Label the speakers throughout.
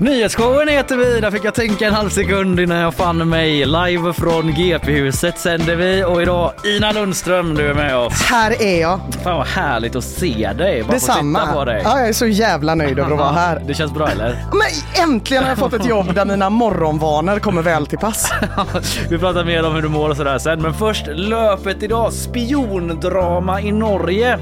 Speaker 1: Nyhetsshowen heter vi, där fick jag tänka en halv sekund innan jag fann mig. Live från GP-huset sänder vi och idag Ina Lundström, du är med oss.
Speaker 2: Här är jag.
Speaker 1: Fan vad härligt att se dig. Bara
Speaker 2: Detsamma.
Speaker 1: titta på dig.
Speaker 2: Ja, jag är så jävla nöjd över att vara här.
Speaker 1: Det känns bra eller?
Speaker 2: Men äntligen har jag fått ett jobb där mina morgonvanor kommer väl till pass.
Speaker 1: Vi pratar mer om hur du mår och sådär sen. Men först löpet idag. Spiondrama i Norge.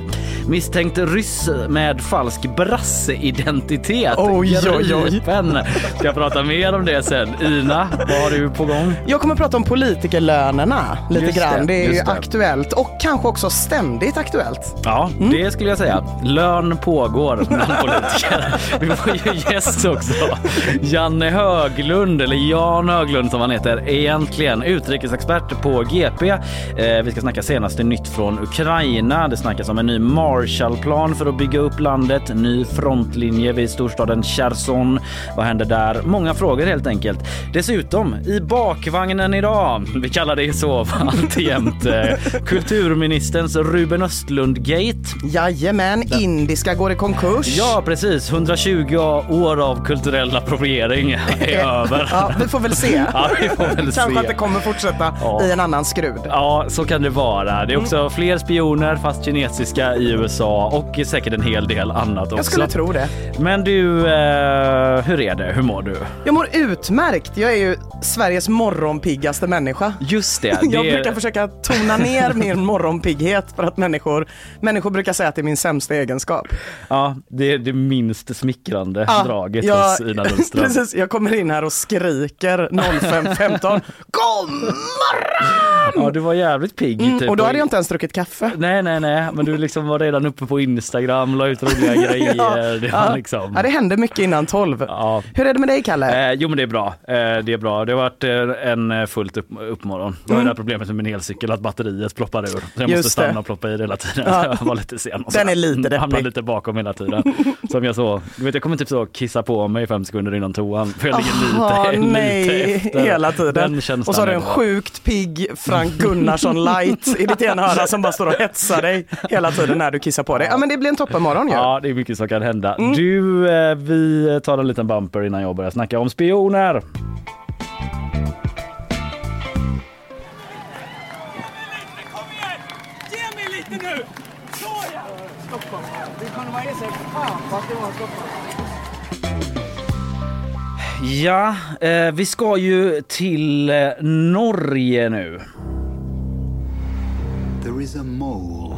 Speaker 1: Misstänkt ryss med falsk brasseidentitet.
Speaker 2: Oj, oj, oj.
Speaker 1: Gripen. Ska jag prata mer om det sen. Ina, vad har du på gång?
Speaker 2: Jag kommer prata om politikerlönerna lite
Speaker 1: Just
Speaker 2: grann.
Speaker 1: det,
Speaker 2: Det, är ju
Speaker 1: det.
Speaker 2: aktuellt och kanske också ständigt aktuellt.
Speaker 1: Ja,
Speaker 2: Mm.
Speaker 1: det skulle jag säga. Lön pågår bland politiker. Vi får ju gäst också. Janne Höglund, eller Jan Höglund som han heter egentligen. Utrikesexpert på GP. Eh, vi ska snacka senaste nytt från Ukraina. Det snackas om en ny Marshallplan för att bygga upp landet. Ny frontlinje vid storstaden Cherson. Vad händer där? Många frågor helt enkelt. Dessutom i bakvagnen idag, vi kallar det så alltjämt, eh, kulturministerns Ruben Östlund-gate.
Speaker 2: Jajamän, indiska går i konkurs.
Speaker 1: Ja, precis. 120 år av kulturell appropriering är över.
Speaker 2: Ja, vi får väl se.
Speaker 1: Ja, vi får väl
Speaker 2: Kanske
Speaker 1: se.
Speaker 2: att det kommer fortsätta
Speaker 1: Ja.
Speaker 2: i en annan skrud.
Speaker 1: Ja, så kan det vara. Det är också fler spioner, fast kinesiska, i USA och säkert en hel del annat också.
Speaker 2: Jag skulle tro det.
Speaker 1: Men du, eh, hur är det? Hur mår du?
Speaker 2: Jag mår utmärkt. Jag är ju Sveriges morgonpiggaste människa.
Speaker 1: Just det.
Speaker 2: Jag
Speaker 1: det
Speaker 2: brukar försöka tona ner min morgonpigghet för att människor, människor brukar säga att det är min sämsta egenskap.
Speaker 1: Ja, det är det minst smickrande
Speaker 2: Ja,
Speaker 1: draget
Speaker 2: jag-
Speaker 1: hos Ina Lundström.
Speaker 2: Precis, jag kommer in här och skriker 05.15 God morgon!
Speaker 1: Ja, du var jävligt pigg.
Speaker 2: Mm,
Speaker 1: typ.
Speaker 2: och då hade jag inte ens druckit kaffe.
Speaker 1: Nej, nej, nej, men du liksom var redan uppe på Instagram, la ut roliga grejer.
Speaker 2: Ja,
Speaker 1: det var
Speaker 2: ja.
Speaker 1: liksom...
Speaker 2: Ja, det hände mycket innan 12.
Speaker 1: Ja.
Speaker 2: Hur är det med dig Kalle?
Speaker 1: Eh, jo men det är bra. Eh, det är bra. Det har varit eh, en eh, fullt upp, uppmorgon. Det var det här problemet med min elcykel att batteriet ploppar ur. Så jag
Speaker 2: Mm. Just
Speaker 1: måste stanna
Speaker 2: det.
Speaker 1: och ploppa i det hela tiden.
Speaker 2: Ja.
Speaker 1: Jag var lite sen. Och
Speaker 2: Den är lite deppig.
Speaker 1: Hamnade lite bakom hela tiden. Som jag så, du vet jag kommer typ så kissa på mig fem sekunder innan toan. För jag ligger
Speaker 2: Aha,
Speaker 1: lite,
Speaker 2: nej,
Speaker 1: lite efter.
Speaker 2: hela tiden. Och så har du
Speaker 1: är
Speaker 2: en sjukt pigg Frank Gunnarsson light i ditt ena öra som bara står och hetsar dig hela tiden när du kissar på dig. Ja men det blir en toppenmorgon ju.
Speaker 1: Ja, det är mycket som kan hända.
Speaker 2: Mm.
Speaker 1: Du, eh, vi tar en liten bumper innan jag börjar snacka om spioner.
Speaker 3: Kom igen! Ge mig lite nu! Såja!
Speaker 1: Ja, eh, vi ska ju till eh, Norge nu.
Speaker 4: There is a mole.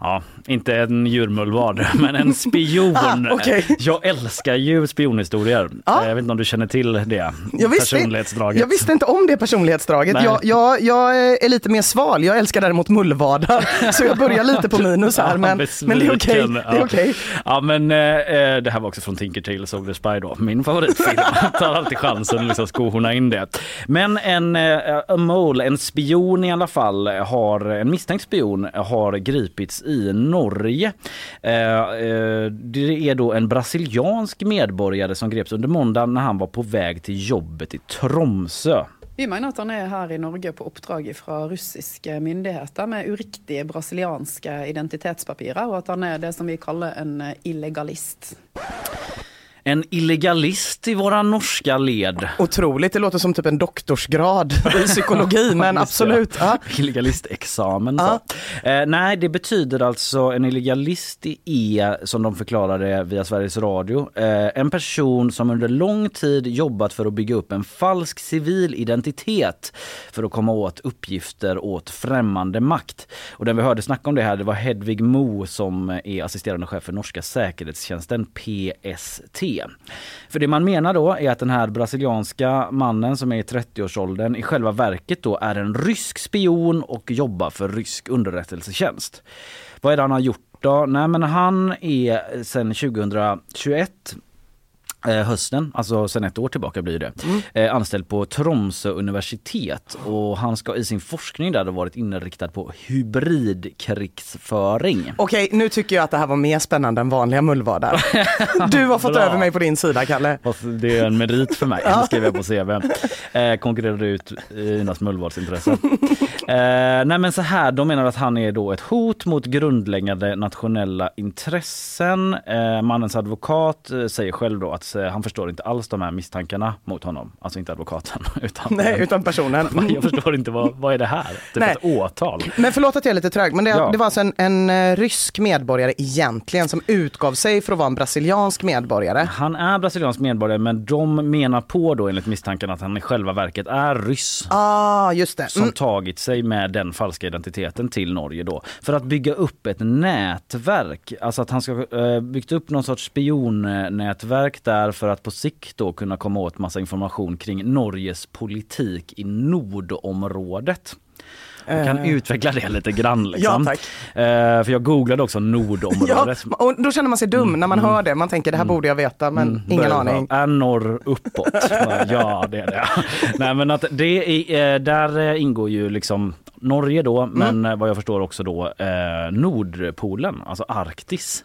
Speaker 1: Ja, inte en djurmullvad, men en spion.
Speaker 2: Ah, okej.
Speaker 1: Jag älskar ju spionhistorier.
Speaker 2: Ja.
Speaker 1: Eh, Jag vet inte om du känner till det
Speaker 2: Jag visste,
Speaker 1: personlighetsdraget.
Speaker 2: jag visste inte om det personlighetsdraget. Jag, jag, jag är lite mer sval. Jag älskar däremot mullvadar. Så jag börjar lite på minus här.
Speaker 1: Ja,
Speaker 2: men, men det är okej. är
Speaker 1: Ja.
Speaker 2: okej.
Speaker 1: Ja men eh, eh, det här var också från Tinker Tailor Soldier Spy då, min favoritfilm. Tar alltid chansen att liksom skohorna in det. Men en eh, mole, en spion i alla fall, har, en misstänkt spion har gripits i Norge. Eh, eh, det är då en brasiliansk medborgare som greps under måndagen när han var på väg till jobbet i Tromsø.
Speaker 5: Vi mener at han er her i Norge på oppdrag fra russiske myndigheter med uriktige brasilianske identitetspapirer, og at han er det som vi kaller en illegalist.
Speaker 1: En illegalist i våra norska led.
Speaker 2: Otroligt. Det låter som typ en doktorsgrad i psykologi. men absolut. Ja.
Speaker 1: Illegalistexamen.
Speaker 2: Ja.
Speaker 1: Eh, nej, det betyder alltså en illegalist är, som de förklarade via Sveriges Radio, eh, en person som under lång tid jobbat för att bygga upp en falsk civil identitet för att komma åt uppgifter åt främmande makt. Och den vi hörde snacka om det här, det var Hedvig Mo som är assisterande chef för norska säkerhetstjänsten PST. För det man menar då är att den här brasilianska mannen som är i 30-årsåldern i själva verket då är en rysk spion och jobbar för rysk underrättelsetjänst. Vad är det han har gjort då? Nej men han är sedan 2021 hösten, alltså sen ett år tillbaka blir det, eh, anställd på Tromsö universitet och han ska i sin forskning där ha varit inriktad på hybridkrigsföring.
Speaker 2: Okej, nu tycker jag att det här var mer spännande än vanliga mullvadar. Du har fått över mig på din sida, Kalle.
Speaker 1: Det är en merit för mig, det skriver jag på CV. Eh, konkurrerade ut Inas mullvadsintressen. Eh, nej men så här, de menar att han är då ett hot mot grundläggande nationella intressen. Eh, mannens advokat eh, säger själv då att eh, han förstår inte alls de här misstankarna mot honom. Alltså inte advokaten utan,
Speaker 2: Nej, utan personen.
Speaker 1: jag förstår inte vad, vad är det här? Typ
Speaker 2: Nej.
Speaker 1: ett åtal.
Speaker 2: Men förlåt att jag är lite trög, men det,
Speaker 1: Ja.
Speaker 2: det var alltså en, en eh, rysk medborgare egentligen som utgav sig för att vara en brasiliansk medborgare.
Speaker 1: Han är brasiliansk medborgare men de menar på då enligt misstanken att han i själva verket är ryss.
Speaker 2: Ah, just det.
Speaker 1: som
Speaker 2: Mm.
Speaker 1: tagit sig med den falska identiteten till Norge då. För att bygga upp ett nätverk. Alltså att han ska eh, byggt upp någon sorts spionnätverk där för att på sikt då kunna komma åt massa information kring Norges politik i nordområdet. Jag kan utveckla det lite grann liksom.
Speaker 2: Ja.
Speaker 1: Eh, för jag googlade också
Speaker 2: Ja,
Speaker 1: nordområdet.
Speaker 2: och då känner man sig dum när man hör det. Man tänker det här borde jag veta, men ingen
Speaker 1: Börjar
Speaker 2: aning.
Speaker 1: Är norr uppåt? ja det är det. Nej men att det är, eh, där eh, ingår ju liksom Norge då men eh, vad jag förstår också då eh, Nordpolen, alltså Arktis.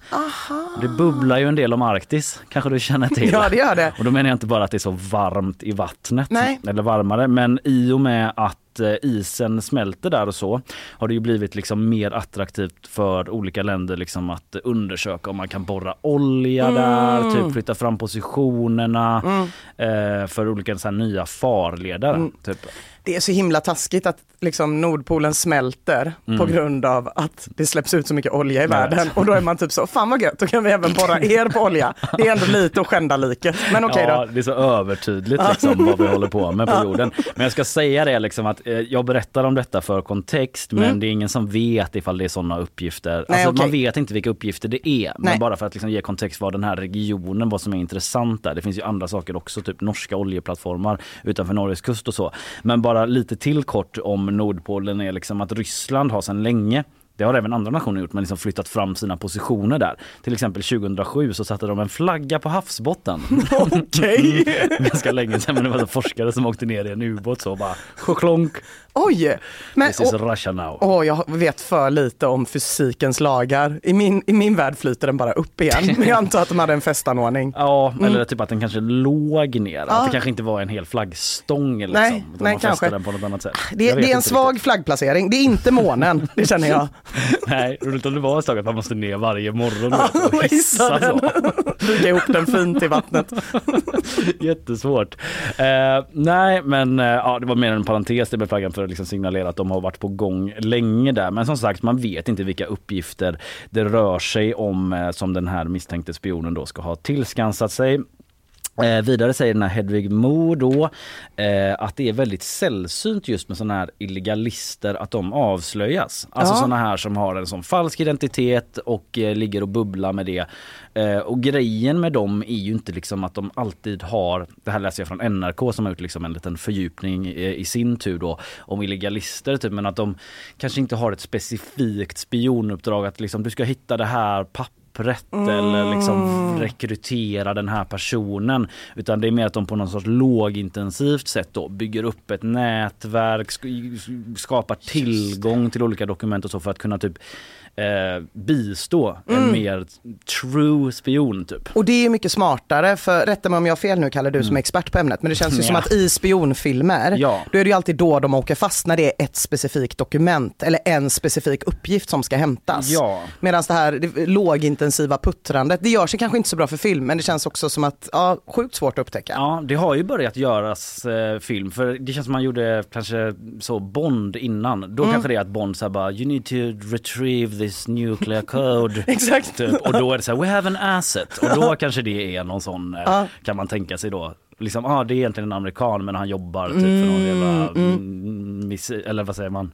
Speaker 1: Det bubblar ju en del om Arktis kanske du känner till?
Speaker 2: Ja, det gör det.
Speaker 1: Och då menar jag inte bara att det är så varmt i vattnet
Speaker 2: Nej.
Speaker 1: eller varmare men i och med att eh, isen smälter där och så har det ju blivit liksom mer attraktivt för olika länder liksom att undersöka om man kan borra olja
Speaker 2: Mm.
Speaker 1: där, typ flytta fram positionerna eh, för olika så nya farleder.
Speaker 2: Mm.
Speaker 1: Typ.
Speaker 2: Det är så himla taskigt att liksom Nordpolen smälter på grund av att det släpps ut så mycket olja i
Speaker 1: Mm. Jag
Speaker 2: världen. Och då är man typ så, fan vad gött, då kan vi även borra er på olja. Det är ändå lite att skända liket. Men okej
Speaker 1: ja,
Speaker 2: då.
Speaker 1: det är så övertydligt liksom vad vi håller på med på jorden. Men jag ska säga det liksom att eh, jag berättar om detta för kontext men det är ingen som vet ifall det är sådana uppgifter.
Speaker 2: Mm. Nej,
Speaker 1: alltså,
Speaker 2: okej.
Speaker 1: Man vet inte vilka uppgifter det är.
Speaker 2: Nej.
Speaker 1: Men bara för att liksom ge kontext vad den här regionen, vad som är intressant där. Det finns ju andra saker också, typ norska oljeplattformar utanför Norges kust och så. Men bara lite till kort om Nordpolen är liksom att Ryssland har sedan länge det har även andra nationer gjort, men liksom flyttat fram sina positioner där. Till exempel 2007 så satte de en flagga på havsbotten.
Speaker 2: Okej.
Speaker 1: Ganska länge sedan men det var en forskare som åkte ner i en ubåt så bara klonk,
Speaker 2: Oj. Men,
Speaker 1: this is
Speaker 2: och,
Speaker 1: Russia now.
Speaker 2: Åh, jag vet för lite om fysikens lagar. I min, I min värld flyter den bara upp igen. Men jag antar att de hade en festanordning.
Speaker 1: Ja, eller typ att den kanske låg ner. Att
Speaker 2: Ja.
Speaker 1: det kanske inte var en hel flaggstång liksom.
Speaker 2: Nej, nej, kanske.
Speaker 1: den på något annat sätt.
Speaker 2: Det,
Speaker 1: Jag vet
Speaker 2: det är en svag flaggplacering. Det är inte månen, det känner jag.
Speaker 1: riktigt. Nej, roligt om det var ett tag att man måste ner varje morgon och
Speaker 2: och hissa den.
Speaker 1: så.
Speaker 2: Bygga ihop den fint i vattnet.
Speaker 1: Jättesvårt. Eh, nej men eh, ja, det var mer en parentes det med flaggan för att liksom signalera att de har varit på gång länge där. Men som sagt man vet inte vilka uppgifter det rör sig om eh, som den här misstänkte spionen då ska ha tillskansat sig. Eh, vidare säger den här Hedvig Mo då eh, att det är väldigt sällsynt just med sådana här illegalister att de avslöjas. Alltså
Speaker 2: Ja.
Speaker 1: sådana här som har en sån falsk identitet och eh, ligger och bubblar med det. Eh, och grejen med dem är ju inte liksom att de alltid har, det här läser jag från NRK som har gjort liksom en liten fördjupning eh, i sin tur då om illegalister typ, men att de kanske inte har ett specifikt spionuppdrag att liksom du ska hitta det här pappret eller liksom rekrytera den här personen. Utan det är mer att de på något sorts lågintensivt sätt då bygger upp ett nätverk, sk- skapar tillgång till olika dokument och så för att kunna typ eh, bistå en mer true spion typ.
Speaker 2: Och det är mycket smartare, för rätta mig om jag har fel nu Kalle, du som är expert på ämnet, men det känns ju som
Speaker 1: Ja.
Speaker 2: att i spionfilmer,
Speaker 1: Ja.
Speaker 2: då är det ju alltid då de åker fast när det är ett specifikt dokument eller en specifik uppgift som ska hämtas.
Speaker 1: Ja.
Speaker 2: Medan det här det, lågintensiva puttrandet, det gör sig kanske inte så bra för film, men det känns också som att, ja, sjukt svårt att upptäcka.
Speaker 1: Ja, det har ju börjat göras eh, film för det känns som man gjorde kanske så Bond innan. Då kanske det är att Bond säger bara you need to retrieve this nuclear code.
Speaker 2: Exakt.
Speaker 1: Typ. Och då är det så här we have an asset och då kanske det är någon sån eh, kan man tänka sig då. Liksom, ah, det är egentligen en amerikan men han jobbar typ för någon jävla mm, missi- eller vad säger man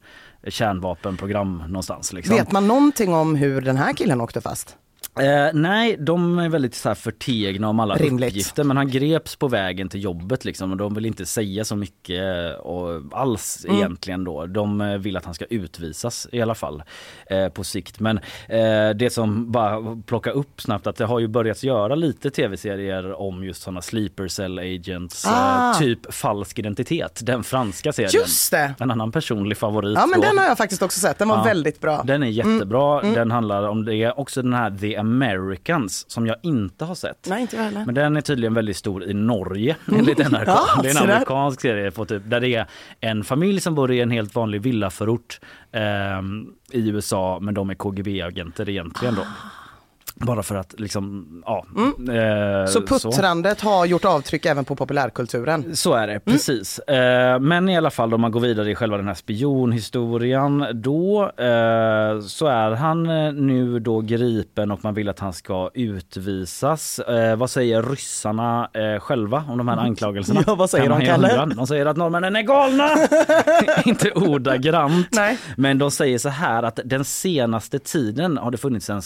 Speaker 1: kärnvapenprogram någonstans liksom.
Speaker 2: Vet man någonting om hur den här killen åkte fast?
Speaker 1: Eh, nej, de är väldigt så här förtegna om alla
Speaker 2: Rimligt.
Speaker 1: uppgifter men han greps på vägen till jobbet liksom och de vill inte säga så mycket eh, och alls
Speaker 2: Mm.
Speaker 1: egentligen då. De eh, vill att han ska utvisas i alla fall eh, på sikt. Men eh, det som bara plocka upp snabbt att det har ju börjat göra lite tv-serier om just sådana sleeper cell agents,
Speaker 2: Ah.
Speaker 1: eh, typ falsk identitet. Den franska serien.
Speaker 2: Just det!
Speaker 1: En annan personlig favorit.
Speaker 2: Ja men
Speaker 1: då.
Speaker 2: den har jag faktiskt också sett, den var
Speaker 1: Ja.
Speaker 2: väldigt bra.
Speaker 1: Den är jättebra. Den handlar om det. Också den här The Americans som jag inte har sett.
Speaker 2: Nej inte heller.
Speaker 1: Men den är tydligen väldigt stor i Norge enligt NRK.
Speaker 2: Ja,
Speaker 1: det är en amerikansk serie på typ, där det är en familj som bor i en helt vanlig villaförort ehm, i USA men de är KGB-agenter egentligen då. Bara för att liksom, ja. eh,
Speaker 2: Så puttrandet har gjort avtryck även på populärkulturen.
Speaker 1: Så är det, precis. Eh, men i alla fall om man går vidare i själva den här spionhistorien då eh, så är han eh, nu då gripen och man vill att han ska utvisas. Eh, vad säger ryssarna eh, själva om de här anklagelserna?
Speaker 2: Ja, vad säger
Speaker 1: Kan
Speaker 2: de, Kalle?
Speaker 1: De säger att norrmännen är galna! Inte ordagrant.
Speaker 2: Nej.
Speaker 1: Men de säger så här att den senaste tiden har det funnits en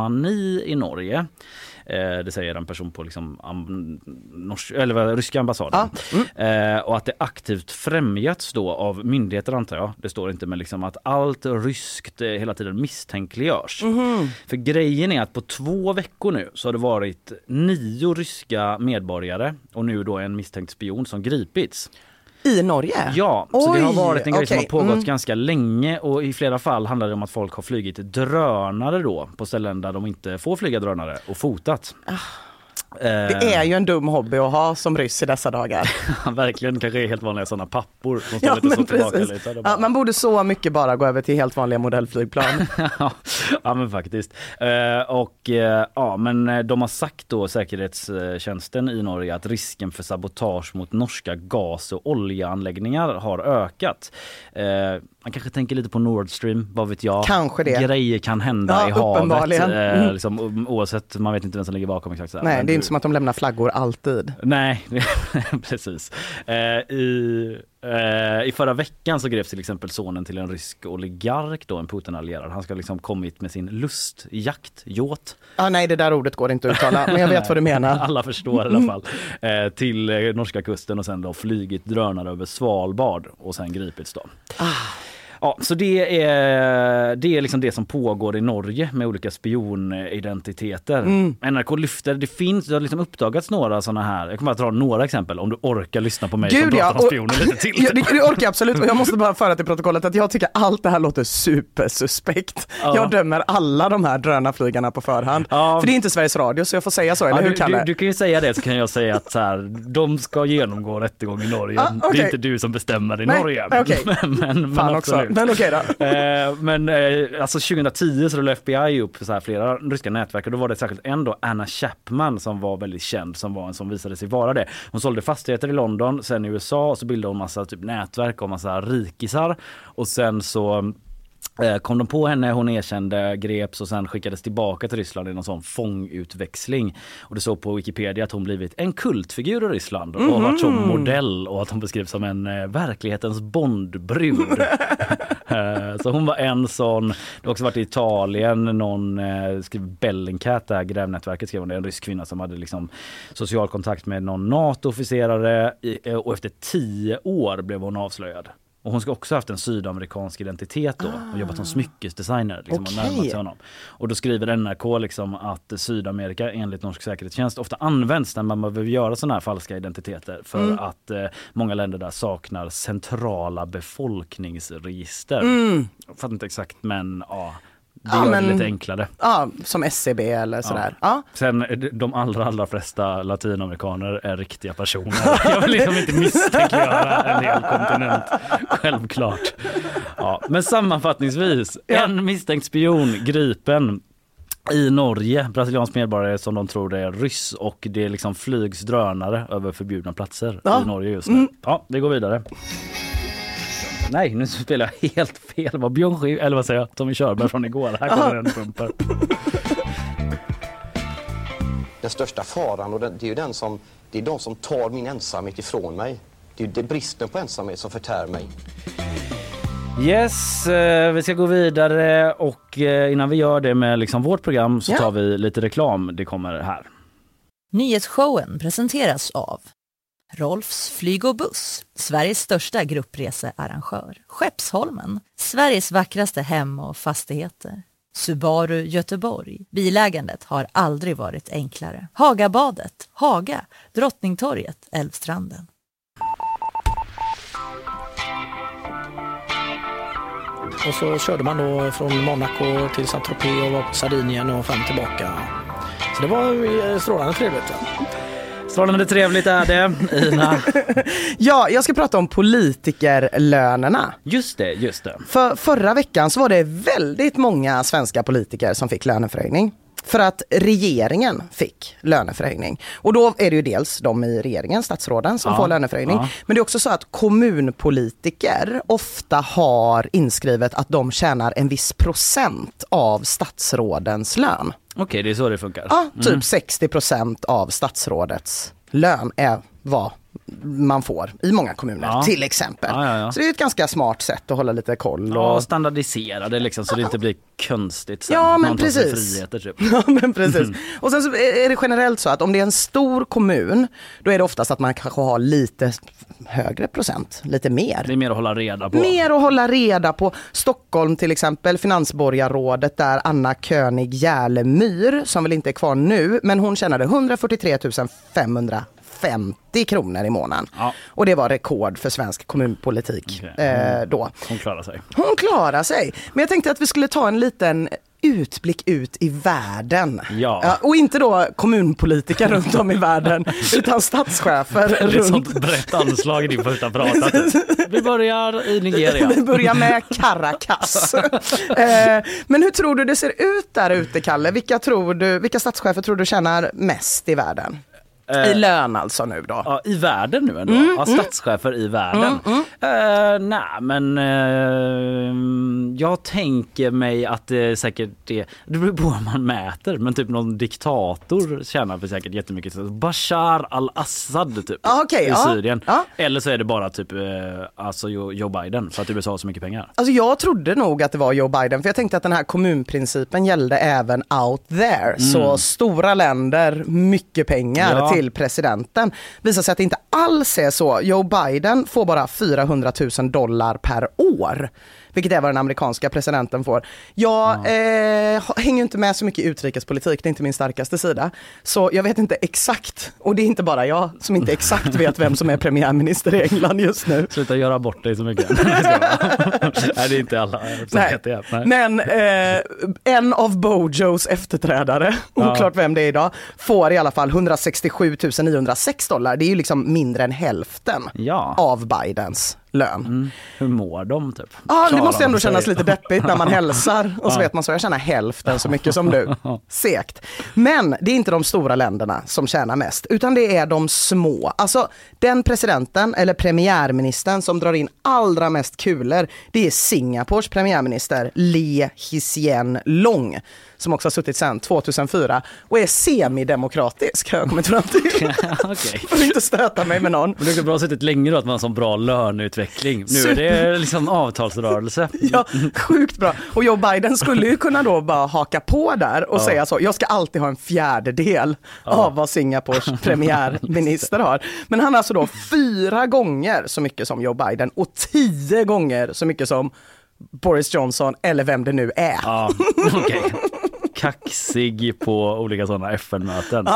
Speaker 1: spionmani i Norge. Eh, det säger en person på liksom, am, norsk, eller ryska ambassaden. Eh, och att det aktivt främjats då av myndigheter antar jag. Det står inte men liksom att allt ryskt eh, hela tiden misstänkliggörs. För grejen är att på två veckor nu så har det varit nio ryska medborgare och nu då en misstänkt spion som gripits.
Speaker 2: I Norge?
Speaker 1: Ja, så det har varit en grej som har
Speaker 2: okej.
Speaker 1: pågått
Speaker 2: Mm.
Speaker 1: ganska länge och i flera fall handlar det om att folk har flugit drönare då på ställen där de inte får flyga drönare och fotat. Eh,
Speaker 2: Det är ju en dum hobby att ha som ryss i dessa dagar.
Speaker 1: verkligen kanske är helt vanliga sådana pappor som lite så tillbaka lite.
Speaker 2: Ja, man borde så mycket bara gå över till helt vanliga modellflygplan.
Speaker 1: Ja, ja men faktiskt. Eh, och eh, ja men eh, de har sagt då säkerhetstjänsten i Norge att risken för sabotage mot norska gas och oljeanläggningar har ökat. Eh, man kanske tänker lite på Nord Stream, vad vet jag.
Speaker 2: Kanske det.
Speaker 1: Grejer kan hända
Speaker 2: Ja,
Speaker 1: i havet. Eh,
Speaker 2: Mm.
Speaker 1: liksom, o- oavsett, man vet inte vem som ligger bakom exakt. Så här.
Speaker 2: Nej,
Speaker 1: Men
Speaker 2: det är
Speaker 1: du-
Speaker 2: inte som att de lämnar flaggor alltid.
Speaker 1: Nej, precis. Eh, i, eh, I förra veckan så greps till exempel sonen till en rysk oligark, då, en Putin-allierad. Han ska liksom kommit med sin lustjakt, yacht.
Speaker 2: Ah, nej, det där ordet går inte att uttala, men jag vet vad du menar.
Speaker 1: Alla förstår i alla fall. Eh, till eh, norska kusten och sen då flygit drönare över Svalbard och sen gripits då. Ja, så det är, det är liksom det som pågår i Norge med olika spionidentiteter.
Speaker 2: Mm.
Speaker 1: NRK lyfter, det finns, det har liksom uppdagats några sådana här, jag kommer bara dra några exempel om du orkar lyssna på mig som
Speaker 2: Gud ja,
Speaker 1: pratar om spioner lite till.
Speaker 2: ja, det, det orkar jag absolut och jag måste bara föra till protokollet att jag tycker allt det här låter supersuspekt.
Speaker 1: Ja.
Speaker 2: Jag dömer alla de här drönarflygarna på förhand.
Speaker 1: Ja.
Speaker 2: För det är inte Sveriges Radio så jag får säga så, eller
Speaker 1: Ja,
Speaker 2: hur Kalle?
Speaker 1: du, du kan ju säga det så kan jag säga att så här, de ska genomgå rättegång i Norge.
Speaker 2: Ah,
Speaker 1: Det
Speaker 2: okej.
Speaker 1: är inte du som bestämmer i
Speaker 2: Nej,
Speaker 1: Norge.
Speaker 2: okej.
Speaker 1: men, men,
Speaker 2: Fan också
Speaker 1: ut.
Speaker 2: Men okej då.
Speaker 1: Eh, men eh, alltså 2010 så rullade FBI upp så här flera ryska nätverk och då var det särskilt en då, Anna Chapman som var väldigt känd som var en som visade sig vara det. Hon sålde fastigheter i London, sen i USA och så bildade hon massa typ nätverk och massa rikisar och sen så kom de på henne, hon erkände, greps och sen skickades tillbaka till Ryssland i någon sån fångutväxling. Och det såg på Wikipedia att hon blivit en kultfigur i Ryssland och
Speaker 2: Mhm.
Speaker 1: varit som modell och att hon beskrivs som en eh, verklighetens Bondbrud. Eh, Så hon var en sån. Det har också varit i Italien, någon eh, skrev Bellingcat, det här grävnätverket skrev hon, en rysk kvinna som hade liksom social kontakt med någon NATO-officerare eh, och efter tio år blev hon avslöjad. Och hon ska också ha haft en sydamerikansk identitet då och jobbat som smyckesdesigner. Liksom, och
Speaker 2: Ah.
Speaker 1: Närmat sig honom. Och då skriver NRK liksom att Sydamerika enligt norsk säkerhetstjänst ofta används när man behöver göra sådana här falska identiteter för
Speaker 2: Mm.
Speaker 1: att eh, många länder där saknar centrala befolkningsregister. Jag fattar inte exakt men ja, det
Speaker 2: Ja,
Speaker 1: gör
Speaker 2: men-
Speaker 1: det lite enklare.
Speaker 2: Ja, som SCB eller sådär. Ja.
Speaker 1: Sen eh, de allra allra flesta latinamerikaner är riktiga personer. Jag vill liksom inte misstänkliggöra en hel kontinent. Självklart. Ja, men sammanfattningsvis, en misstänkt spion gripen i Norge, brasiliansk medborgare som de tror är ryss och det liksom flygs drönare över förbjudna platser
Speaker 2: Ja.
Speaker 1: i Norge just nu. Ja, det går vidare. Nej, nu spelar jag helt fel. Det var Björn Skifs, eller vad säger jag, Tommy Körberg från igår. Här kommer en pumper.
Speaker 4: Den största faran och den, det är ju den som, det är de som tar min ensamhet ifrån mig. Det är det är bristen på ensamhet som förtär mig.
Speaker 1: Yes, eh, vi ska gå vidare och eh, innan vi gör det med liksom vårt program så
Speaker 2: Ja.
Speaker 1: tar vi lite reklam. Det kommer här.
Speaker 6: Nyhetsshowen presenteras av Rolfs flyg och buss, Sveriges största gruppresearrangör. Skeppsholmen, Sveriges vackraste hem och fastigheter. Subaru Göteborg. Bilägandet har aldrig varit enklare. Hagabadet, Haga, Drottningtorget, Älvstranden.
Speaker 7: Och så körde man då från Monaco till Saint-Tropez och var på Sardinien och fram tillbaka. Så det var eh, strålande trevligt. Ja.
Speaker 1: Strålande trevligt är det. Ina.
Speaker 2: Ja, jag ska prata om politikerlönerna.
Speaker 1: Just det, just det.
Speaker 2: För förra veckan så var det väldigt många svenska politiker som fick löneförhöjning. För att regeringen fick löneförhöjning. Och då är det ju dels de i regeringen, statsråden, som
Speaker 1: Ja,
Speaker 2: får löneförhöjning.
Speaker 1: ja.
Speaker 2: Men det är också så att kommunpolitiker ofta har inskrivet att de tjänar en viss procent av statsrådens lön.
Speaker 1: Okej, det är så det funkar.
Speaker 2: Ja, typ 60 procent av statsrådets lön är vad man får i många kommuner
Speaker 1: Ja.
Speaker 2: till exempel.
Speaker 1: Ja, ja, ja.
Speaker 2: Så det är ett ganska smart sätt att hålla lite koll.
Speaker 1: Ja,
Speaker 2: Och...
Speaker 1: standardisera det liksom så det inte blir konstigt sen.
Speaker 2: Ja, men precis.
Speaker 1: Friheter, typ.
Speaker 2: Ja men precis. Och sen så är det generellt så att om det är en stor kommun då är det oftast att man kanske har lite högre procent, lite mer.
Speaker 1: Det är mer att hålla reda på.
Speaker 2: Mer att hålla reda på. Stockholm till exempel, finansborgarrådet där Anna König Järlemyr, som väl inte är kvar nu, men hon tjänade 143 550 kronor i månaden.
Speaker 1: Ja.
Speaker 2: Och det var rekord för svensk kommunpolitik
Speaker 1: Okej.
Speaker 2: eh, då.
Speaker 1: Hon klarar sig.
Speaker 2: Hon klarar sig. Men jag tänkte att vi skulle ta en liten utblick ut i världen.
Speaker 1: Ja.
Speaker 2: och inte då kommunpolitiker runt om i världen, utan statschefer
Speaker 1: Det är ett
Speaker 2: runt
Speaker 1: sånt brett anslag i din första prata. Typ. Vi börjar i Nigeria.
Speaker 2: Vi börjar med Caracas. eh, men hur tror du det ser ut där ute, Kalle? Vilka, tror du, vilka statschefer tror du tjänar mest i världen? I lön alltså nu då.
Speaker 1: Ja, I världen nu ändå? ja, statschefer i världen? Eh, nej men eh, jag tänker mig att det säkert är, det beror på vad man mäter, men typ någon diktator tjänar för säkert jättemycket. Bashar al-Assad typ
Speaker 2: Ja, okej,
Speaker 1: i
Speaker 2: ja.
Speaker 1: Syrien.
Speaker 2: Ja.
Speaker 1: Eller så är det bara typ eh, alltså Joe Joe Biden för att USA har så mycket pengar.
Speaker 2: Alltså jag trodde nog att det var Joe Biden för jag tänkte att den här kommunprincipen gällde även out there. Så stora länder, mycket pengar
Speaker 1: Ja.
Speaker 2: till presidenten. Visar sig att det inte alls är så. Joe Biden får bara 400 000 dollar per år. Vilket är vad den amerikanska presidenten får. Jag eh, hänger inte med så mycket i utrikespolitik, det är inte min starkaste sida. Så jag vet inte exakt, och det är inte bara jag som inte exakt vet vem som är premiärminister i England just nu.
Speaker 1: Sluta göra bort dig så mycket. Nej, det är inte alla
Speaker 2: Nej.
Speaker 1: det. Nej.
Speaker 2: Men eh, en av Bojos efterträdare,
Speaker 1: Ja.
Speaker 2: oklart vem det är idag, får i alla fall 167 906 dollar. Det är ju liksom mindre än hälften
Speaker 1: Ja.
Speaker 2: av Bidens lön.
Speaker 1: Mm. Hur mår de typ?
Speaker 2: Ja, det
Speaker 1: Klarar
Speaker 2: måste ändå kännas lite deppigt när man hälsar och så vet man så, jag tjänar hälften så mycket som du. Segt. Men det är inte de stora länderna som tjänar mest, utan det är de små. Alltså den presidenten eller premiärministern som drar in allra mest kulor, det är Singapores premiärminister Lee Hsien Long som också har suttit sedan 2004 och är semidemokratisk har jag kommit fram till.
Speaker 1: Okej.
Speaker 2: För inte stöta mig med någon.
Speaker 1: Men det är bra suttit länge då att man har sån bra löneutveckling. Nu är det liksom avtalsrörelse.
Speaker 2: Ja, sjukt bra. Och Joe Biden skulle ju kunna då bara haka på där och säga så, jag ska alltid ha en fjärdedel av vad Singapores premiärminister har. Men han har alltså då fyra gånger så mycket som Joe Biden och tio gånger så mycket som Boris Johnson eller vem det nu är.
Speaker 1: Ja, okej. Kaxig på olika sådana FN-möten.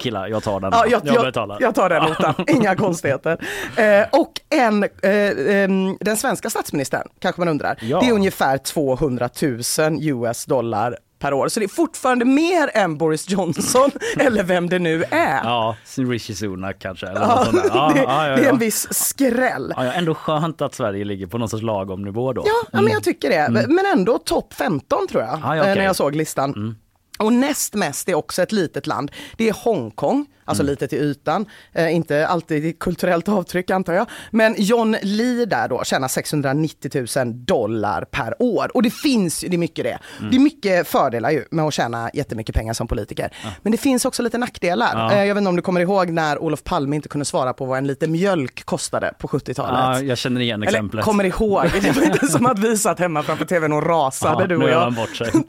Speaker 1: Killar, jag tar den.
Speaker 2: Ja, jag,
Speaker 1: jag
Speaker 2: jag, jag tar den notan, inga konstigheter. Eh, och en, eh, ehm, den svenska statsministern, kanske man undrar,
Speaker 1: Ja.
Speaker 2: det är ungefär 200 000 US dollar per år. Så det är fortfarande mer än Boris Johnson eller vem det nu är.
Speaker 1: Ja, Rishi Sunak kanske. Eller
Speaker 2: Ja,
Speaker 1: något. Ja,
Speaker 2: det,
Speaker 1: ja,
Speaker 2: det är en viss skräll.
Speaker 1: Ja, ändå skönt att Sverige ligger på någon sorts lagom nivå då.
Speaker 2: Ja, ja men jag tycker det. Men ändå topp 15 tror jag,
Speaker 1: Ja, ja, okej.
Speaker 2: eh, när jag såg listan. Och näst mest är också ett litet land. Det är Hongkong, alltså lite till ytan. Eh, inte alltid kulturellt avtryck antar jag. Men John Lee där då tjänar 690 000 dollar per år. Och det finns, det är mycket det. Det är mycket fördelar ju med att tjäna jättemycket pengar som politiker. Men det finns också lite nackdelar.
Speaker 1: Ja.
Speaker 2: Eh, jag vet inte om du kommer ihåg när Olof Palme inte kunde svara på vad en liter mjölk kostade på 70-talet.
Speaker 1: Ja, jag känner igen exemplet.
Speaker 2: Eller kommer ihåg, det var inte som att vi satt hemma framför tvn och rasade
Speaker 1: Ja,
Speaker 2: du och jag.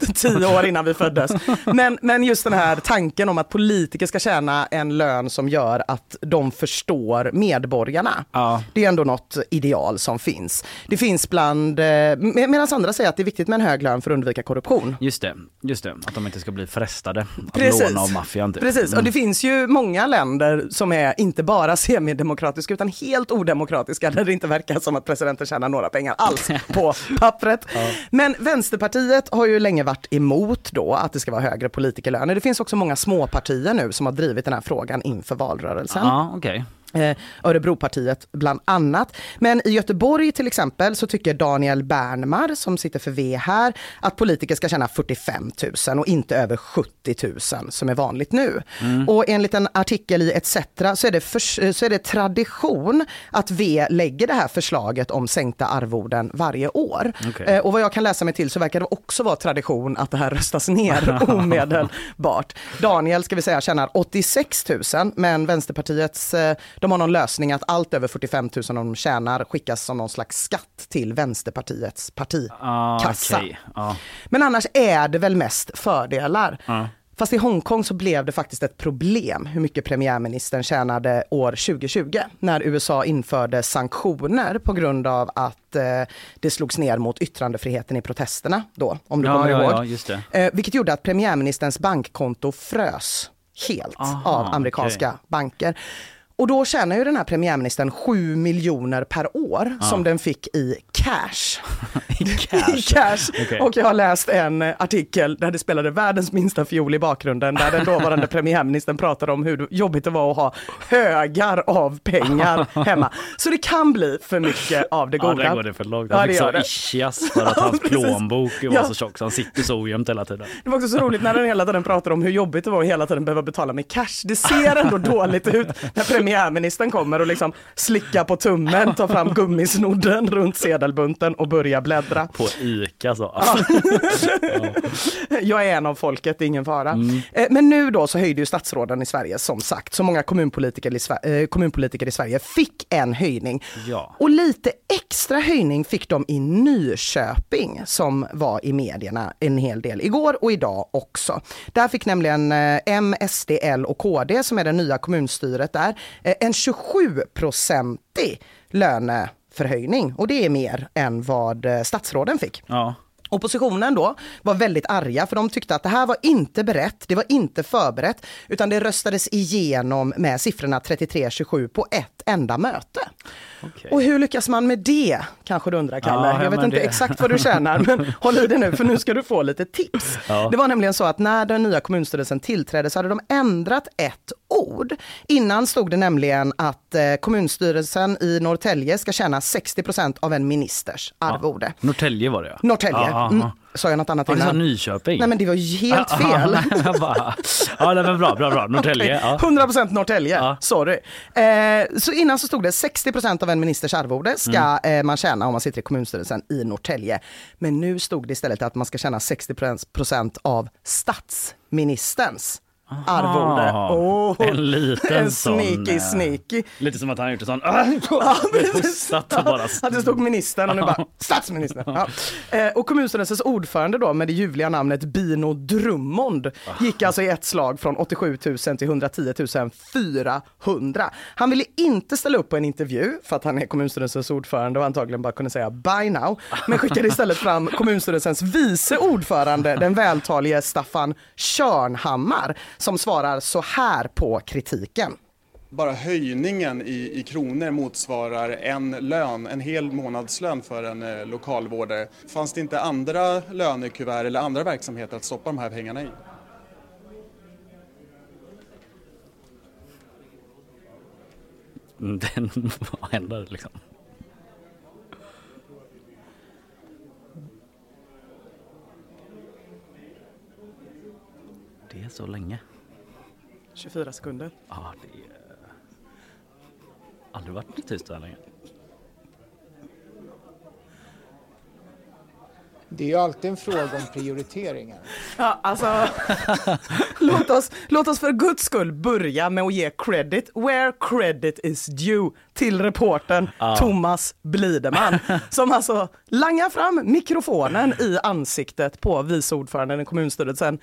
Speaker 2: Tio år innan vi föddes. Men, men just den här tanken om att politiker ska tjäna en lön som gör att de förstår medborgarna.
Speaker 1: Ja.
Speaker 2: Det är ändå något ideal som finns. Det finns bland, eh, med- medan andra säger att det är viktigt med en hög lön för att undvika korruption.
Speaker 1: Just det, just det. Att de inte ska bli frestade att
Speaker 2: Precis.
Speaker 1: låna av maffian. Typ.
Speaker 2: Precis, och
Speaker 1: Mm.
Speaker 2: det finns ju många länder som är inte bara semidemokratiska utan helt odemokratiska där det inte verkar som att presidenten tjänar några pengar alls på pappret. Men Vänsterpartiet har ju länge varit emot då att det ska vara högre politikerlöner. Det finns också många småpartier nu som har drivit den här frågan frågan inför valrörelsen.
Speaker 1: Ja, okay.
Speaker 2: Eh, Örebropartiet bland annat. Men i Göteborg till exempel så tycker Daniel Bernmar som sitter för V här att politiker ska tjäna 45 000 och inte över 70 000 som är vanligt nu. Och enligt en artikel i ETC så är, det för, så är det tradition att V lägger det här förslaget om sänkta arvoden varje år.
Speaker 1: Okej.
Speaker 2: Eh, och vad jag kan läsa mig till så verkar det också vara tradition att det här röstas ner omedelbart. Daniel ska vi säga tjänar 86 000 men Vänsterpartiets, eh, de har någon lösning att allt över 45 000 de tjänar skickas som någon slags skatt till Vänsterpartiets partikassa.
Speaker 1: Ah, okej. Ja.
Speaker 2: Men annars är det väl mest fördelar.
Speaker 1: Ja.
Speaker 2: Fast i Hongkong så blev det faktiskt ett problem hur mycket premiärministern tjänade år 2020 när USA införde sanktioner på grund av att eh, det slogs ner mot yttrandefriheten i protesterna då, om du
Speaker 1: Ja,
Speaker 2: kommer
Speaker 1: ja,
Speaker 2: ihåg.
Speaker 1: ja, just.
Speaker 2: Eh, vilket gjorde att premiärministerns bankkonto frös helt
Speaker 1: Aha,
Speaker 2: av amerikanska banker. Och då tjänar ju den här premiärministern 7 miljoner per år som den fick i cash.
Speaker 1: I cash.
Speaker 2: I cash.
Speaker 1: Okej.
Speaker 2: Och jag har läst en artikel där det spelade världens minsta fiol i bakgrunden där den dåvarande premiärministern pratade om hur jobbigt det var att ha högar av pengar hemma. Så det kan bli för mycket av det
Speaker 1: Ja,
Speaker 2: goda.
Speaker 1: där går det för långt.
Speaker 2: Ja,
Speaker 1: Han
Speaker 2: det
Speaker 1: fick så ischias för att hans plånbok var
Speaker 2: Ja.
Speaker 1: så tjock så han sitter så ojämnt hela tiden.
Speaker 2: Det var också så roligt när den hela tiden pratar om hur jobbigt det var att hela tiden behöva betala med cash. Det ser ändå dåligt ut när premiärministern kommer och liksom slickar på tummen, tar fram gummisnodden runt sedelbunten och börjar bläddra.
Speaker 1: På ICA så.
Speaker 2: Jag är en av folket, det är ingen fara.
Speaker 1: Mm.
Speaker 2: Eh, Men nu då så höjde ju statsråden i Sverige som sagt, så många kommunpolitiker i, Sver- eh, kommunpolitiker i Sverige fick en höjning.
Speaker 1: Ja.
Speaker 2: Och lite extra höjning fick de i Nyköping som var i medierna en hel del igår och idag också. Där fick nämligen eh, M, SD, L och KD som är det nya kommunstyret där Eh, en 27-procentig löneförhöjning och det är mer än vad eh, statsråden fick.
Speaker 1: Ja.
Speaker 2: Oppositionen då var väldigt arga för de tyckte att det här var inte berett, det var inte förberett, utan det röstades igenom med siffrorna 33-27 på ett enda möte.
Speaker 1: Okej.
Speaker 2: Och hur lyckas man med det? Kanske du undrar Kalle.
Speaker 1: Ja,
Speaker 2: jag vet inte
Speaker 1: det-
Speaker 2: exakt vad du tjänar men håll i dig nu för nu ska du få lite tips.
Speaker 1: Ja.
Speaker 2: Det var nämligen så att när den nya kommunstyrelsen tillträdde så hade de ändrat ett ord. Innan stod det nämligen att eh, kommunstyrelsen i Norrtälje ska tjäna 60% av en ministers arvode.
Speaker 1: Norrtälje var det ja.
Speaker 2: Norrtälje. Mm. Sa jag något annat
Speaker 1: Ja, du sa
Speaker 2: innan?
Speaker 1: Nyköping.
Speaker 2: Nej men det var ju helt fel.
Speaker 1: Ja, nej, men bra, bra, bra. Norrtälje. Ja.
Speaker 2: 100% Norrtälje,
Speaker 1: Ja.
Speaker 2: sorry. Eh, så innan så stod det 60% av en ministers arvode ska
Speaker 1: Mm.
Speaker 2: eh, man tjäna om man sitter i kommunstyrelsen i Norrtälje. Men nu stod det istället att man ska tjäna 60% av statsministerns arvode.
Speaker 1: Aha. En liten
Speaker 2: en
Speaker 1: sån,
Speaker 2: sneaky,
Speaker 1: eh,
Speaker 2: sneaky.
Speaker 1: Lite som att han gjort en sån, ah,
Speaker 2: Ja,
Speaker 1: och bara
Speaker 2: det stod ministern och nu bara statsministern. Ja. Eh, och kommunstyrelsens ordförande då med det ljuvliga namnet Bino Drummond gick alltså i ett slag från 87 000 till 110 400. Han ville inte ställa upp på en intervju för att han är kommunstyrelsens ordförande och antagligen bara kunde säga bye now. Men skickade istället fram kommunstyrelsens vice ordförande, den vältalige Staffan Körnhammar, som svarar så här på kritiken.
Speaker 8: Bara höjningen i, i kronor motsvarar en lön, en hel månadslön för en eh, lokalvårdare. Fanns det inte andra lönekuvert eller andra verksamheter att stoppa de här pengarna i?
Speaker 1: Den, vad händer liksom? Det är så länge.
Speaker 2: 24 sekunder.
Speaker 1: Ja, det är... Aldrig varit tyst så här länge.
Speaker 9: Det är ju alltid en fråga om prioriteringar.
Speaker 2: Ja, alltså, låt, oss, låt oss för guds skull börja med att ge credit where credit is due till reporten Thomas Blideman som alltså langar fram mikrofonen i ansiktet på vice ordföranden i kommunstyrelsen.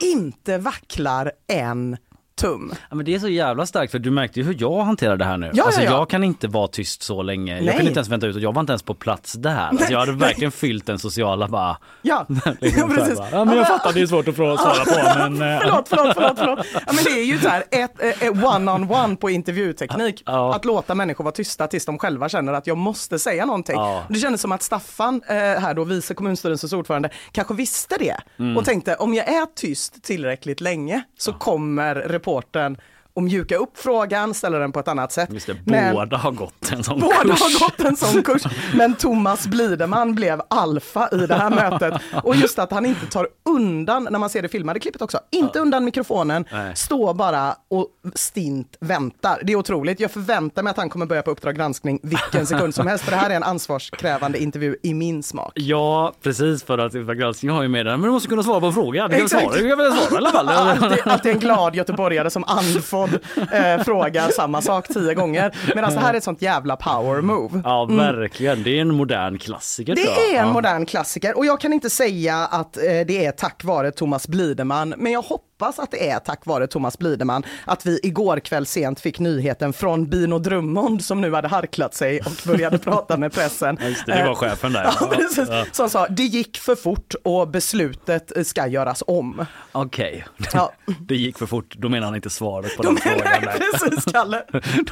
Speaker 2: Inte vacklar en tum.
Speaker 1: Ja, men det är så jävla starkt för du märkte ju hur jag hanterar det här nu.
Speaker 2: Ja,
Speaker 1: alltså,
Speaker 2: ja, ja.
Speaker 1: Jag kan inte vara tyst så länge. Jag
Speaker 2: Nej.
Speaker 1: kan inte ens vänta ut och jag var inte ens på plats där. Alltså, jag hade verkligen fyllt den sociala bara.
Speaker 2: Ja,
Speaker 1: liksom
Speaker 2: ja precis.
Speaker 1: bara, Ja, men jag fattar det är svårt att svara på men. eh,
Speaker 2: Förlåt, förlåt, förlåt. förlåt. Ja, men det är ju så här ett, eh, ett one-on-one på intervjuteknik.
Speaker 1: Ja.
Speaker 2: Att låta människor vara tysta tills de själva känner att jag måste säga någonting.
Speaker 1: Ja.
Speaker 2: Det kändes som att Staffan, eh, här då, vice kommunstyrelsens ordförande, kanske visste det
Speaker 1: Mm.
Speaker 2: och tänkte om jag är tyst tillräckligt länge så kommer supporten att mjuka upp frågan, ställa den på ett annat sätt.
Speaker 1: Just det,
Speaker 2: Men-
Speaker 1: båda har gått en sån
Speaker 2: Båda
Speaker 1: kurs.
Speaker 2: har gått en sån kurs, men Thomas Blideman blev alfa i det här mötet. Och just att han inte tar undan, när man ser det filmade klippet också, inte undan mikrofonen,
Speaker 1: Nej.
Speaker 2: står bara och stint väntar. Det är otroligt. Jag förväntar mig att han kommer börja på Uppdrag granskning vilken sekund som helst, för det här är en ansvarskrävande intervju i min smak.
Speaker 1: Ja precis för att Uppdrag granskning har ju med den men du måste kunna svara på en fråga. Du kan
Speaker 2: Exakt.
Speaker 1: svara, du kan väl svara i alla fall.
Speaker 2: Alltid, alltid en glad göteborgare som andfådd eh, frågar samma sak tio gånger. Medan det här är ett sånt jävla power move.
Speaker 1: Ja verkligen, det är en modern klassiker.
Speaker 2: Det är en
Speaker 1: ja.
Speaker 2: modern klassiker och jag kan inte säga att eh, det är tack vare Thomas Blideman, men jag hoppas att det är tack vare Thomas Blideman att vi igår kväll sent fick nyheten från Bino Drummond som nu hade harklat sig och började prata med pressen.
Speaker 1: Det, det var
Speaker 2: Eh,
Speaker 1: chefen där.
Speaker 2: Ja, precis.
Speaker 1: Ja.
Speaker 2: Som sa, det gick för fort och beslutet eh, ska göras om.
Speaker 1: Okej,
Speaker 2: Ja.
Speaker 1: det gick för fort. Då menar han inte svaret på
Speaker 2: De
Speaker 1: den frågan.
Speaker 2: nej,
Speaker 1: nej.
Speaker 2: precis, Kalle.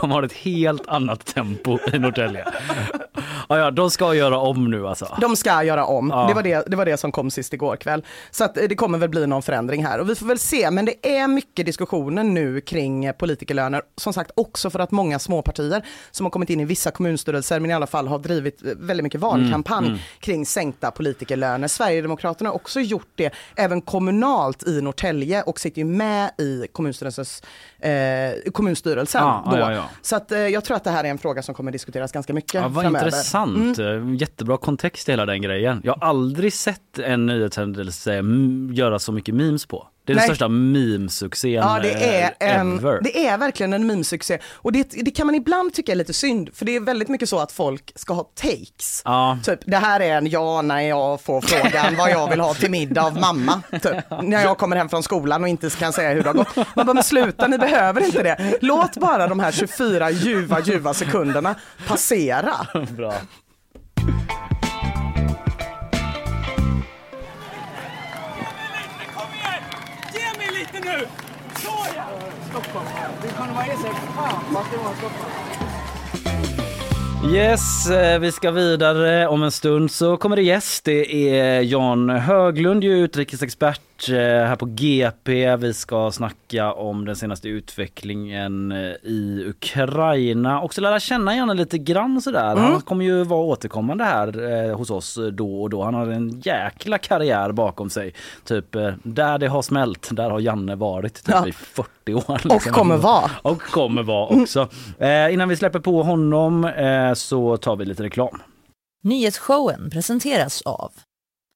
Speaker 1: De har ett helt annat tempo i Norrtälje. Ja, ja, de ska göra om nu alltså.
Speaker 2: De ska göra om.
Speaker 1: Ja.
Speaker 2: Det, var det, det var det som kom sist igår kväll. Så att eh, det kommer väl bli någon förändring här och vi får väl se. Men det är mycket diskussioner nu kring eh, politikerlöner. Som sagt också för att många småpartier som har kommit in i vissa kommunstyrelser men i alla fall har drivit eh, väldigt mycket valkampanj kring sänkta politikerlöner. Sverigedemokraterna har också gjort det även kommunalt i Norrtälje och sitter ju med i kommunstyrelsens, eh, kommunstyrelsen.
Speaker 1: Ja,
Speaker 2: då.
Speaker 1: ja, ja.
Speaker 2: Så att, eh, jag tror att det här är en fråga som kommer diskuteras ganska mycket
Speaker 1: Ja, vad
Speaker 2: framöver.
Speaker 1: intressant.
Speaker 2: Mm.
Speaker 1: Jättebra kontext i hela den grejen. Jag har aldrig sett en nyhetshändelse m- göra så mycket memes på. Det är den
Speaker 2: Nej.
Speaker 1: största memesuccén
Speaker 2: Ja, det är,
Speaker 1: eh,
Speaker 2: en,
Speaker 1: ever.
Speaker 2: det är verkligen en meme-succé. Och det, det kan man ibland tycka är lite synd, för det är väldigt mycket så att folk ska ha takes.
Speaker 1: Ja.
Speaker 2: Typ, det här är en ja när jag får frågan vad jag vill ha till middag av mamma. Typ, när jag kommer hem från skolan och inte kan säga hur det har gått. Man bara, men sluta, ni behöver inte det. Låt bara de här 24 ljuva, ljuva sekunderna passera.
Speaker 1: Bra.
Speaker 3: Såja!
Speaker 1: Yes, eh, vi ska vidare. Om en stund så kommer det gäst. Det är Jan Höglund, utrikesexpert eh, här på GP. Vi ska snacka om den senaste utvecklingen eh, i Ukraina. Också lära känna Janne lite grann sådär. Han kommer ju vara återkommande här eh, hos oss då och då. Han har en jäkla karriär bakom sig. Typ där det har smält, där har Janne varit typ
Speaker 2: Ja.
Speaker 1: i 40 år.
Speaker 2: Och kommer vara.
Speaker 1: Och kommer vara också. Eh, innan vi släpper på honom eh, så tar vi lite reklam.
Speaker 6: Nyhetsshowen presenteras av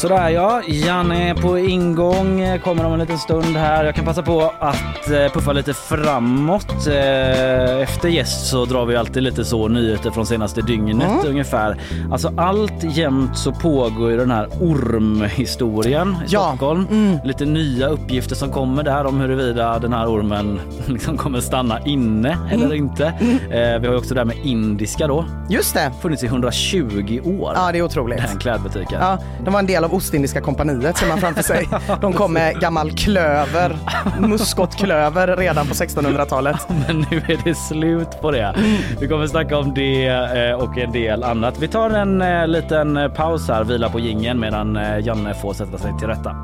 Speaker 1: Sådär ja, Janne är på ingång, kommer om en liten stund här. Jag kan passa på att eh, puffa lite framåt. Eh, Efter gäst så drar vi alltid lite så nyheter från senaste dygnet ungefär. Alltså allt jämt så pågår ju den här ormhistorien i
Speaker 2: Ja.
Speaker 1: Stockholm. Lite nya uppgifter som kommer där om huruvida den här ormen liksom kommer stanna inne eller inte. Eh, Vi har ju också det här med indiska då.
Speaker 2: Just det.
Speaker 1: Funnits i 120 år.
Speaker 2: Ja, det är otroligt.
Speaker 1: Den klädbutiken.
Speaker 2: Ja, de var en del av av Ostindiska kompaniet ser man framför sig. De kom med gammal klöver, muskotklöver redan på 1600-talet.
Speaker 1: Men nu är det slut på det. Vi kommer snacka om det eh, och en del annat. Vi tar en eh, liten paus här, vila på gingen medan eh, Janne får sätta sig till rätta.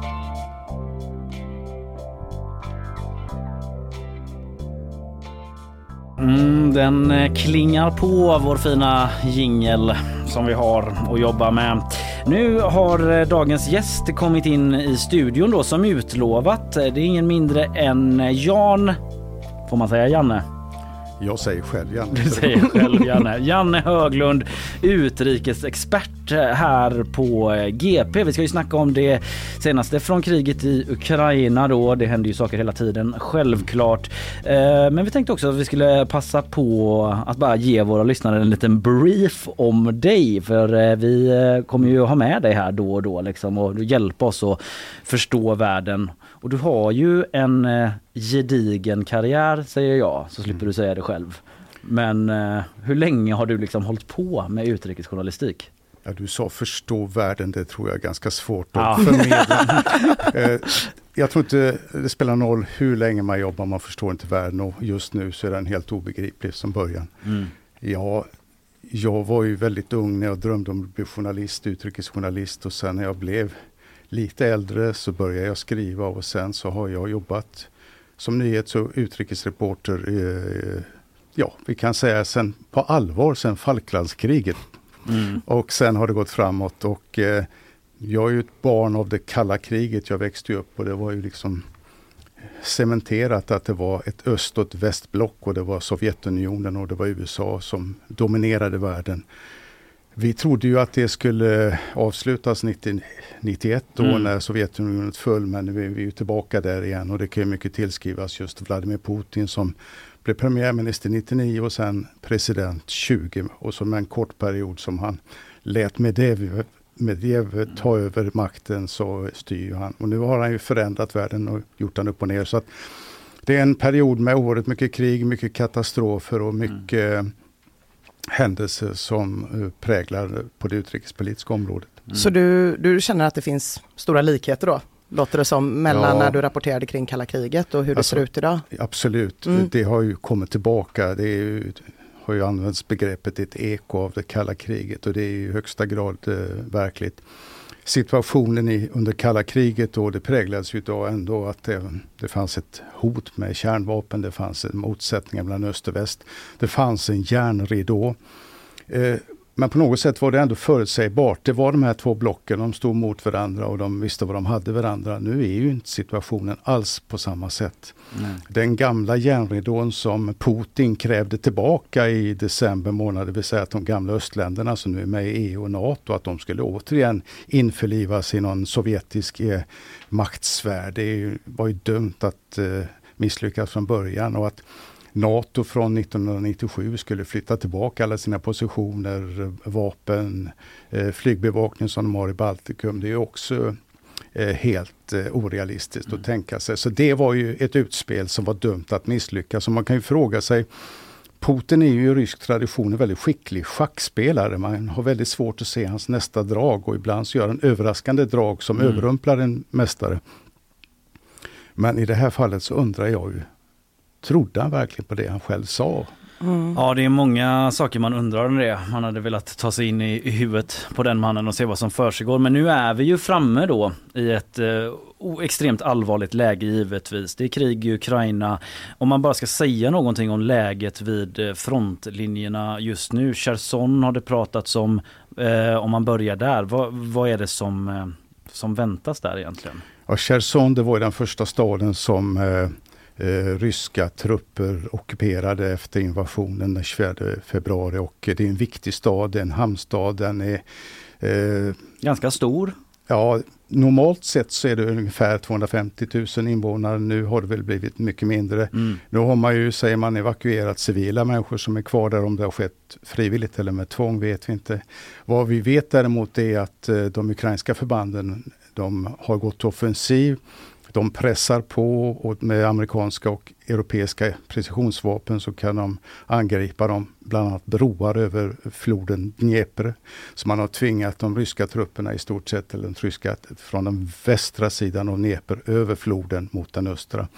Speaker 1: Mm, den eh, klingar på vår fina jingel som vi har att jobba med. Nu har eh, dagens gäst kommit in i studion då som utlovat. Eh, det är ingen mindre än Jan, får man säga Janne?
Speaker 10: Jag säger själv Janne.
Speaker 1: Du säger själv Janne. Janne Höglund, utrikesexpert här på eh, GP. Vi ska ju snacka om det senaste från kriget i Ukraina då. Det händer ju saker hela tiden, självklart. Eh, men vi tänkte också att vi skulle passa på att bara ge våra lyssnare en liten brief om dig. För eh, vi kommer ju ha med dig här då och då liksom och hjälpa oss att förstå världen och du har ju en eh, gedigen karriär säger jag, så slipper mm. du säga det själv. Men eh, hur länge har du liksom hållit på med utrikesjournalistik?
Speaker 10: Ja, du sa förstå världen, det tror jag är ganska svårt att ja. förmedla. eh, jag tror inte det spelar någon roll hur länge man jobbar, man förstår inte världen och just nu så är den helt obegriplig som början. Mm. Ja, jag var ju väldigt ung när jag drömde om att bli journalist, utrikesjournalist och sen när jag blev lite äldre så började jag skriva och sen så har jag jobbat som nyhets och utrikesreporter, eh, ja vi kan säga sen på allvar sen Falklandskriget. Mm. Och sen har det gått framåt och eh, jag är ju ett barn av det kalla kriget. Jag växte upp och det var ju liksom cementerat att det var ett öst och ett västblock och det var Sovjetunionen och det var USA som dominerade världen. Vi trodde ju att det skulle avslutas 90, 91 då mm. när Sovjetunionen föll men nu är vi ju tillbaka där igen och det kan ju mycket tillskrivas just Vladimir Putin som blev premiärminister 99 och sen president 20 och som en kort period som han lät Medvedev, Medvedev ta över makten så styr han. Och nu har han ju förändrat världen och gjort den upp och ner. Så att det är en period med oerhört mycket krig, mycket katastrofer och mycket mm händelser som eh, präglar på det utrikespolitiska området.
Speaker 2: Mm. Så du, du känner att det finns stora likheter då? Låter det som mellan ja. när du rapporterade kring kalla kriget och hur alltså, det ser ut idag?
Speaker 10: Absolut, mm. det har ju kommit tillbaka. Det ju, har ju använts begreppet ett eko av det kalla kriget och det är i högsta grad eh, verkligt situationen i, under kalla kriget då, det präglades ju av ändå att det, det fanns ett hot med kärnvapen, det fanns en motsättningar mellan öst och väst. Det fanns en järnridå. Eh, men på något sätt var det ändå förutsägbart. Det var de här två blocken, de stod mot varandra och de visste vad de hade varandra. Nu är ju inte situationen alls på samma sätt. Nej. Den gamla järnridån som Putin krävde tillbaka i december månad, det vill säga att de gamla östländerna som nu är med i EU och NATO, att de skulle återigen införlivas i någon sovjetisk eh, maktsfär. Det var ju dumt att eh, misslyckas från början och att NATO från 1997 skulle flytta tillbaka alla sina positioner, vapen, eh, flygbevakning som de har i Baltikum. Det är också eh, helt eh, orealistiskt mm. att tänka sig. Så det var ju ett utspel som var dömt att misslyckas. Så man kan ju fråga sig Putin är ju i rysk tradition en väldigt skicklig schackspelare. Man har väldigt svårt att se hans nästa drag och ibland så gör han överraskande drag som mm. överrumplar en mästare. Men i det här fallet så undrar jag ju Trodde han verkligen på det han själv sa?
Speaker 1: Mm. Ja det är många saker man undrar om det. Man hade velat ta sig in i, i huvudet på den mannen och se vad som försiggår. Men nu är vi ju framme då i ett eh, extremt allvarligt läge givetvis. Det är krig i Ukraina. Om man bara ska säga någonting om läget vid eh, frontlinjerna just nu. Cherson har det pratats om. Eh, om man börjar där, vad, vad är det som, eh, som väntas där egentligen?
Speaker 10: Ja, Cherson det var den första staden som eh ryska trupper ockuperade efter invasionen den 24 februari och det är en viktig stad, en hamnstad. Den är
Speaker 1: eh, ganska stor.
Speaker 10: Ja, normalt sett så är det ungefär 250 000 invånare. Nu har det väl blivit mycket mindre. Mm. Nu har man ju, säger man, evakuerat civila människor som är kvar där. Om det har skett frivilligt eller med tvång vet vi inte. Vad vi vet däremot är att eh, de ukrainska förbanden de har gått offensiv de pressar på och med amerikanska och europeiska precisionsvapen så kan de angripa dem, bland annat broar över floden Dnepr. Så man har tvingat de ryska trupperna i stort sett, eller de ryska, från den västra sidan av Dnepr över floden mot den östra.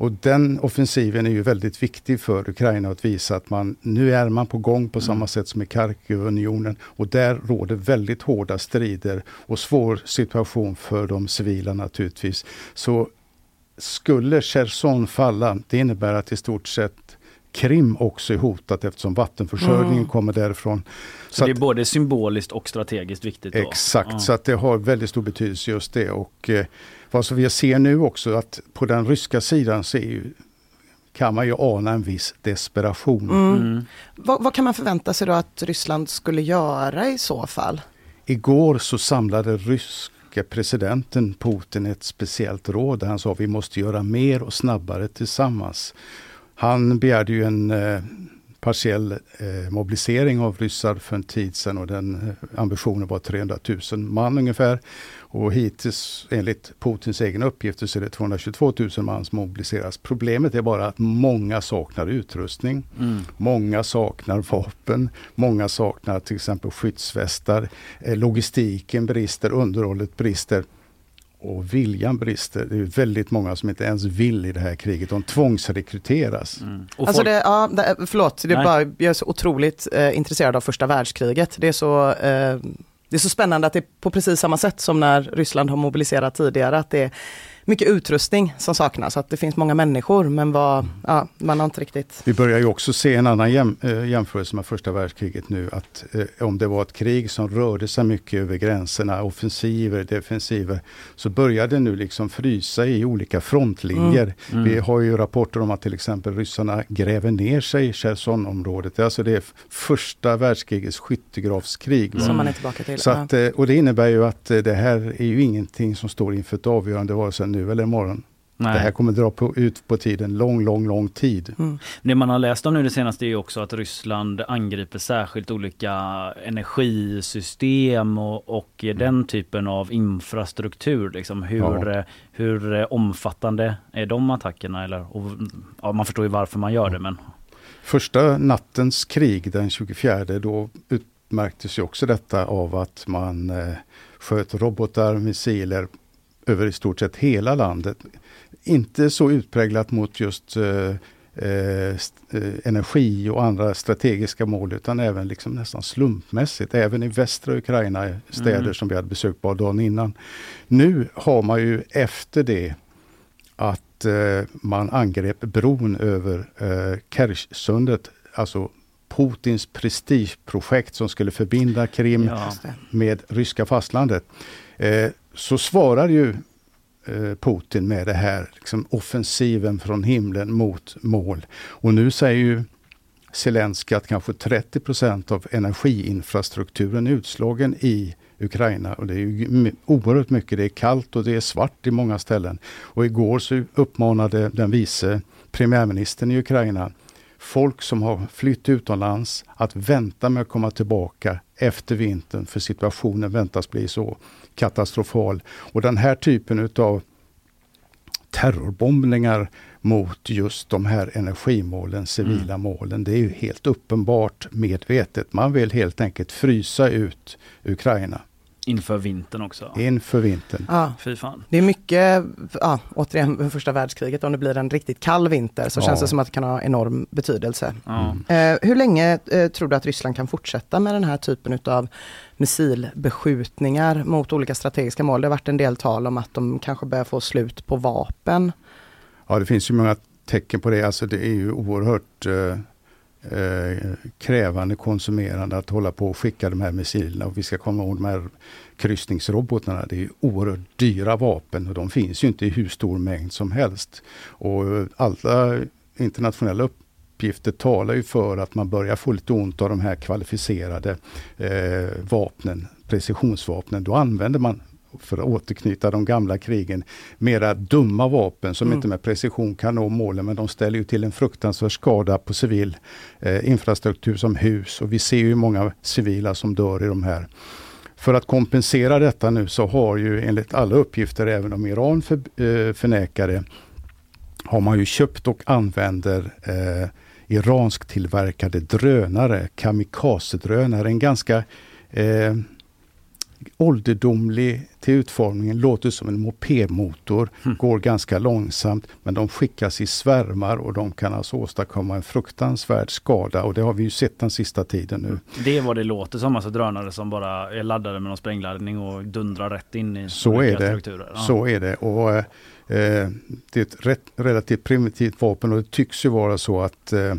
Speaker 10: Och den offensiven är ju väldigt viktig för Ukraina att visa att man nu är man på gång på samma
Speaker 1: Mm.
Speaker 10: sätt som i Kharkivunionen och där råder väldigt hårda strider och svår situation för de civila naturligtvis. Så skulle Cherson falla, det innebär att i stort sett Krim också är hotat eftersom vattenförsörjningen
Speaker 1: Mm.
Speaker 10: kommer därifrån.
Speaker 1: Så, det är
Speaker 10: att-
Speaker 1: både symboliskt och strategiskt viktigt. Då.
Speaker 10: Exakt,
Speaker 1: Ja.
Speaker 10: så att det har väldigt stor betydelse just det. Och eh, vad som vi ser nu också att på den ryska sidan så är ju, kan man ju ana en viss desperation.
Speaker 2: Mm. Vad, vad kan man förvänta sig då att Ryssland skulle göra i så fall?
Speaker 10: Igår så samlade ryska presidenten Putin ett speciellt råd där han sa vi måste göra mer och snabbare tillsammans. Han begärde ju en eh, partiell eh, mobilisering av ryssar för en tid sedan och den eh, ambitionen var 300 000 man ungefär. Och hittills enligt Putins egna uppgifter så är det 222 000 man som mobiliseras. Problemet är bara att många saknar utrustning.
Speaker 1: Mm.
Speaker 10: Många saknar vapen. Många saknar till exempel skyddsvästar. Eh, Logistiken brister, underhållet brister. Och viljan brister. Det är väldigt många som inte ens vill i det här kriget. De tvångsrekryteras.
Speaker 2: Alltså det, ja, det, förlåt, det är bara, jag är så otroligt eh, intresserad av första världskriget. Det är, så, eh, det är så spännande att det är på precis samma sätt som när Ryssland har mobiliserat tidigare. Att det är mycket utrustning som saknas, att det finns många människor men vad, ja, man har inte riktigt...
Speaker 10: Vi börjar ju också se en annan jäm, eh, jämförelse med första världskriget nu. Att eh, om det var ett krig som rörde sig mycket över gränserna, offensiver, defensiver, så börjar det nu liksom frysa i olika frontlinjer.
Speaker 2: Mm. Mm.
Speaker 10: Vi har ju rapporter om att till exempel ryssarna gräver ner sig i Chersonområdet. Alltså det är första världskrigets skyttegravskrig. va?
Speaker 2: Som man är tillbaka till.
Speaker 10: Så att, eh, och det innebär ju att eh, det här är ju ingenting som står inför ett avgörande vare sig nu eller imorgon.
Speaker 1: Nej.
Speaker 10: Det här kommer dra på, ut på tiden lång, lång, lång tid.
Speaker 2: Mm.
Speaker 1: Det man har läst om nu det senaste är ju också att Ryssland angriper särskilt olika energisystem och, och den typen av infrastruktur. Liksom hur,
Speaker 10: Ja.
Speaker 1: hur omfattande är de attackerna? Eller, och, ja, man förstår ju varför man gör det men
Speaker 10: Första nattens krig den 24 då utmärktes ju också detta av att man eh, sköt robotar, missiler över i stort sett hela landet. Inte så utpräglat mot just eh, eh, eh, energi och andra strategiska mål utan även liksom nästan slumpmässigt. Även i västra Ukraina, städer
Speaker 1: Mm.
Speaker 10: som vi hade besökt bara dagen innan. Nu har man ju efter det att eh, man angrep bron över eh, Kerchsundet, alltså Putins prestigeprojekt som skulle förbinda Krim
Speaker 1: Ja.
Speaker 10: Med ryska fastlandet. Eh, så svarar ju eh, Putin med det här liksom offensiven från himlen mot mål. Och nu säger ju Zelenskyj att kanske 30 procent av energiinfrastrukturen är utslagen i Ukraina. Och det är ju oerhört mycket. Det är kallt och det är svart i många ställen. Och igår så uppmanade den vice premiärministern i Ukraina folk som har flytt utomlands att vänta med att komma tillbaka efter vintern för situationen väntas bli så katastrofal. Och den här typen utav terrorbombningar mot just de här energimålen, civila målen. Det är ju helt uppenbart medvetet. Man vill helt enkelt frysa ut Ukraina
Speaker 1: inför vintern också.
Speaker 10: inför vintern.
Speaker 2: Ja.
Speaker 1: Fy fan.
Speaker 2: Det är mycket, ja, återigen första världskriget, om det blir en riktigt kall vinter så
Speaker 10: Ja.
Speaker 2: känns det som att det kan ha enorm betydelse.
Speaker 1: Ja.
Speaker 2: Eh, hur länge eh, tror du att Ryssland kan fortsätta med den här typen av missilbeskjutningar mot olika strategiska mål? Det har varit en del tal om att de kanske börjar få slut på vapen.
Speaker 10: Ja, det finns ju många tecken på det. Alltså det är ju oerhört eh, eh, krävande, konsumerande att hålla på och skicka de här missilerna. Och vi ska komma ihåg de här kryssningsrobotarna. Det är oerhört dyra vapen och de finns ju inte i hur stor mängd som helst. Och alla internationella uppgifter talar ju för att man börjar få lite ont av de här kvalificerade eh, vapnen, precisionsvapnen. Då använder man för att återknyta de gamla krigen, mera dumma vapen som
Speaker 2: Mm.
Speaker 10: inte med precision kan nå målen men de ställer ju till en fruktansvärd skada på civil eh, infrastruktur som hus och vi ser ju många civila som dör i de här. För att kompensera detta nu så har ju enligt alla uppgifter, även om Iran för, eh, förnekar det, har man ju köpt och använder eh, iransk tillverkade drönare, kamikaze-drönare. En ganska eh, ålderdomlig till utformningen, låter som en mopedmotor, mm. går ganska långsamt men de skickas i svärmar och de kan alltså åstadkomma en fruktansvärd skada och det har vi ju sett den sista tiden nu.
Speaker 1: Det är vad det låter som, alltså drönare som bara är laddade med någon sprängladdning och dundrar rätt in i
Speaker 10: Så är det. Ja. Så är det. Och, eh, det är ett rätt, relativt primitivt vapen och det tycks ju vara så att eh,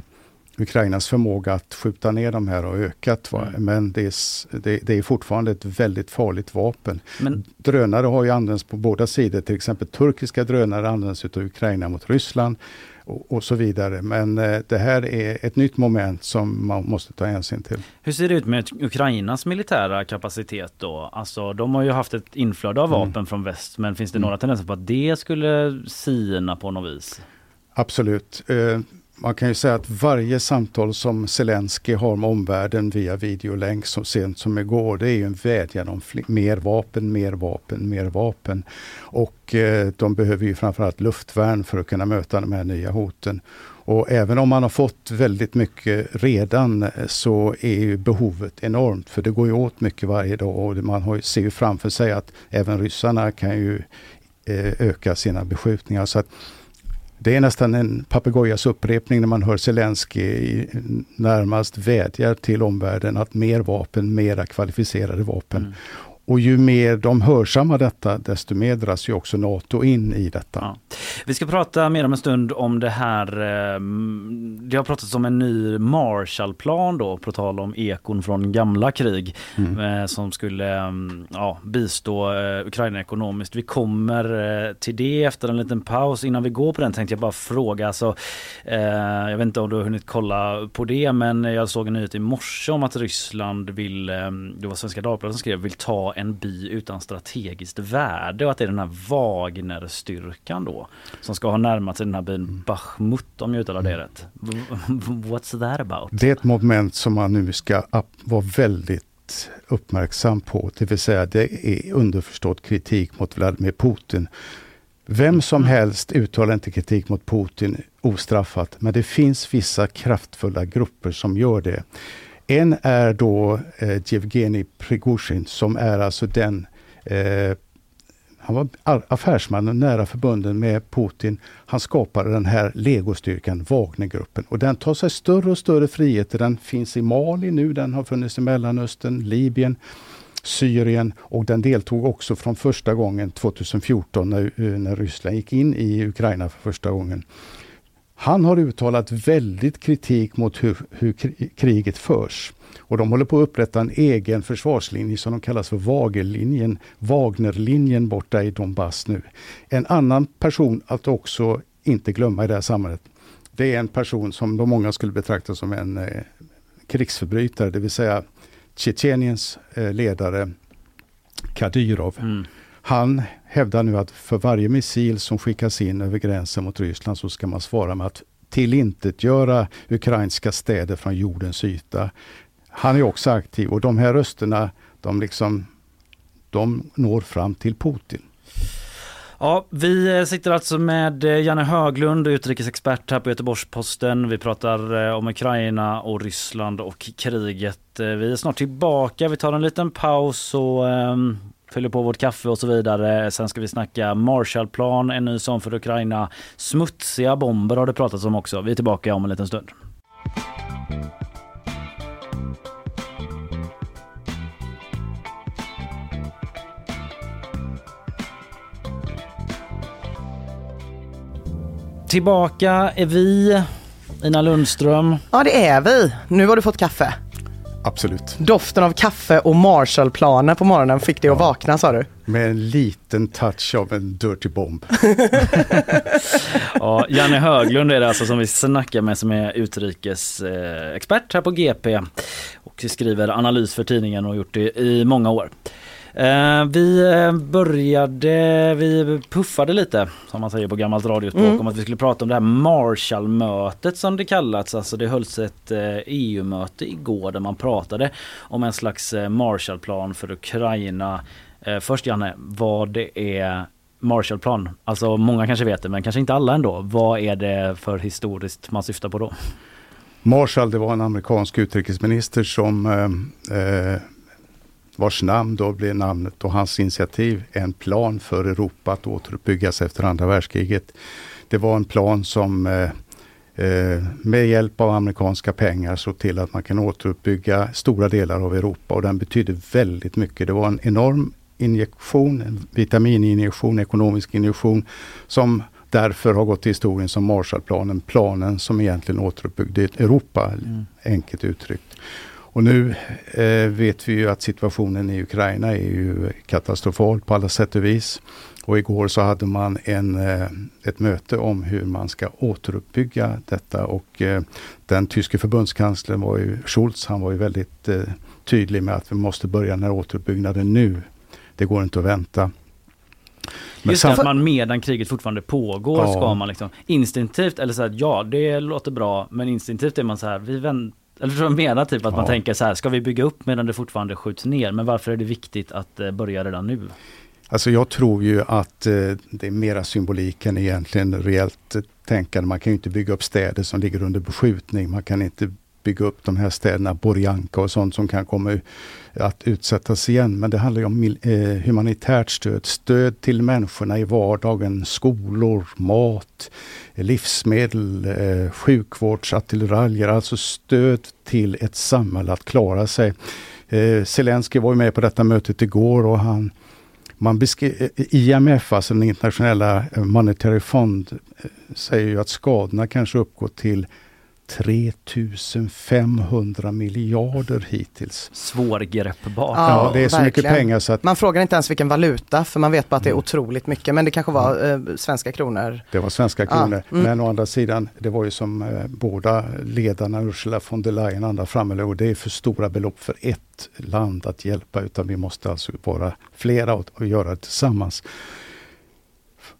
Speaker 10: Ukrainas förmåga att skjuta ner de här har ökat. Mm. Men det är, det, det är, fortfarande ett väldigt farligt vapen. Men, drönare har ju använts på båda sidor. Till exempel turkiska drönare används av Ukraina mot Ryssland och, och, så vidare. Men eh, det här är ett nytt moment som man måste ta hänsyn till.
Speaker 1: Hur ser det ut med Ukrainas militära kapacitet då? Alltså de har ju haft ett inflöde av mm. vapen mm. från väst men finns det mm. några tendenser på att det skulle sina på något vis?
Speaker 10: Absolut. Man kan ju säga att varje samtal som Zelensky har med omvärlden via videolänk så sent som igår, det är ju en vädjan om mer vapen, mer vapen, mer vapen. Och eh, de behöver ju framförallt luftvärn för att kunna möta de här nya hoten. Och även om man har fått väldigt mycket redan eh, så är ju behovet enormt för det går ju åt mycket varje dag och man har, ser ju framför sig att även ryssarna kan ju eh, öka sina beskjutningar. Så att det är nästan en papegojas upprepning när man hör Zelensky närmast vädjar till omvärlden att mer vapen, mera kvalificerade vapen. Mm. Och ju mer de hörsammar detta, desto mer dras ju också NATO in i detta. Ja.
Speaker 1: Vi ska prata mer om en stund om det här. Eh, det har pratats om en ny Marshallplan då, på tal om ekon från gamla krig mm. Eh, som skulle mm, ja, bistå eh, Ukraina ekonomiskt. Vi kommer till det efter en liten paus. Innan vi går på den tänkte jag bara fråga, alltså, jag vet inte om du har hunnit kolla på det, men jag såg en nyhet i morse om att Ryssland vill, det var Svenska Dagbladet som skrev, vill ta en by utan strategiskt värde och att det är den här Wagner-styrkan då som ska ha närmat sig den här byn Bachmut om jag uttalar det rätt. What's that about?
Speaker 10: Det är ett moment som man nu ska vara väldigt uppmärksam på, det vill säga det är underförstått kritik mot Vladimir Putin. Vem som mm. helst uttalar inte kritik mot Putin ostraffat, men det finns vissa kraftfulla grupper som gör det. En är då eh, Jevgenij Prigozjin som är alltså den eh, han var affärsman och nära förbunden med Putin. Han skapade den här legostyrkan Wagnergruppen och den tar sig större och större friheter. Den finns i Mali nu, den har funnits i Mellanöstern, Libyen, Syrien och den deltog också från första gången 2014 när, eh, när Ryssland gick in i Ukraina för första gången. Han har uttalat väldigt kritik mot hur, hur kriget förs. Och de håller på att upprätta en egen försvarslinje som de kallas för Wagerlinjen, Wagnerlinjen borta i Donbass nu. En annan person att också inte glömma i det här sammanhanget. det är en person som de många skulle betrakta som en eh, krigsförbrytare, det vill säga Tjetjeniens eh, ledare Kadyrov. Mm. Han hävdar nu att för varje missil som skickas in över gränsen mot Ryssland så ska man svara med att tillintetgöra ukrainska städer från jordens yta. Han är också aktiv och de här rösterna de, liksom, de når fram till Putin.
Speaker 1: Ja, vi eh, sitter alltså med eh, Janne Höglund, utrikesexpert här på Göteborgs-Posten. Vi pratar eh, om Ukraina och Ryssland och kriget. Vi är snart tillbaka. Vi tar en liten paus och ehm, fyller på vårt kaffe och så vidare. Sen ska vi snacka Marshallplan, en ny sån för Ukraina. Smutsiga bomber har det pratats om också. Vi är tillbaka om en liten stund. Tillbaka är vi, Ina Lundström.
Speaker 2: Ja det är vi. Nu har du fått kaffe.
Speaker 10: Absolut.
Speaker 2: Doften av kaffe och Marshallplaner på morgonen fick dig ja. att vakna sa du?
Speaker 10: Med en liten touch av en dirty bomb.
Speaker 1: ja, Janne Höglund är det alltså som vi snackar med som är utrikesexpert här på GP och skriver analys för tidningen och gjort det i många år. Eh, vi eh, började, vi puffade lite som man säger på gammalt radiospråk
Speaker 2: Mm.
Speaker 1: om att vi skulle prata om det här Marshallmötet som det kallats. Alltså det hölls ett eh, EU-möte igår där man pratade om en slags Marshallplan för Ukraina. Först Janne, vad det är Marshallplan? Alltså många kanske vet det men kanske inte alla ändå. Vad är det för historiskt man syftar på då?
Speaker 10: Marshall, det var en amerikansk utrikesminister som eh, eh, vars namn då blev namnet och hans initiativ en plan för Europa att återuppbyggas efter andra världskriget. Det var en plan som eh, eh, med hjälp av amerikanska pengar såg till att man kan återuppbygga stora delar av Europa och den betydde väldigt mycket. Det var en enorm injektion, en vitamininjektion, ekonomisk injektion som därför har gått till historien som Marshallplanen, planen som egentligen återuppbyggde Europa, enkelt uttryckt. Och nu eh, vet vi ju att situationen i Ukraina är ju katastrofal på alla sätt och vis. Och igår så hade man en, eh, ett möte om hur man ska återuppbygga detta och eh, den tyske förbundskanslern var ju, Schulz, han var ju väldigt eh, tydlig med att vi måste börja den här återuppbyggnaden nu. Det går inte att vänta. Men
Speaker 1: Just det, att man medan kriget fortfarande pågår
Speaker 10: Ja.
Speaker 1: ska man liksom instinktivt eller så här, ja det låter bra men instinktivt är man så här, vi vänt, eller förstår du vad jag menar typ att man
Speaker 10: Ja.
Speaker 1: tänker så här, ska vi bygga upp medan det fortfarande skjuts ner men varför är det viktigt att eh, börja redan nu?
Speaker 10: Alltså jag tror ju att eh, det är mera symbolik än egentligen reellt eh, tänkande. Man kan ju inte bygga upp städer som ligger under beskjutning. Man kan inte bygga upp de här städerna, Borjanka och sånt som kan komma att utsättas igen. Men det handlar ju om eh, humanitärt stöd. Stöd till människorna i vardagen. Skolor, mat, livsmedel, eh, sjukvårdsattiraljer. Alltså stöd till ett samhälle att klara sig. Zelenskyj Zelensky var ju med på detta mötet igår och han man beskri- IMF, alltså den internationella Monetary Fund, säger ju att skadorna kanske uppgår till 3500 miljarder hittills.
Speaker 1: Svårgreppbart.
Speaker 10: Ja, det är så mycket
Speaker 2: verkligen.
Speaker 10: pengar så att
Speaker 2: Man frågar inte ens vilken valuta för man vet bara att
Speaker 10: Mm.
Speaker 2: det är otroligt mycket men det kanske var eh, svenska kronor.
Speaker 10: det var svenska
Speaker 2: Ja,
Speaker 10: kronor.
Speaker 2: mm.
Speaker 10: Men å andra sidan, det var ju som eh, båda ledarna, Ursula von der Leyen och andra framhöll, och det är för stora belopp för ett land att hjälpa utan vi måste alltså vara flera och, och göra det tillsammans.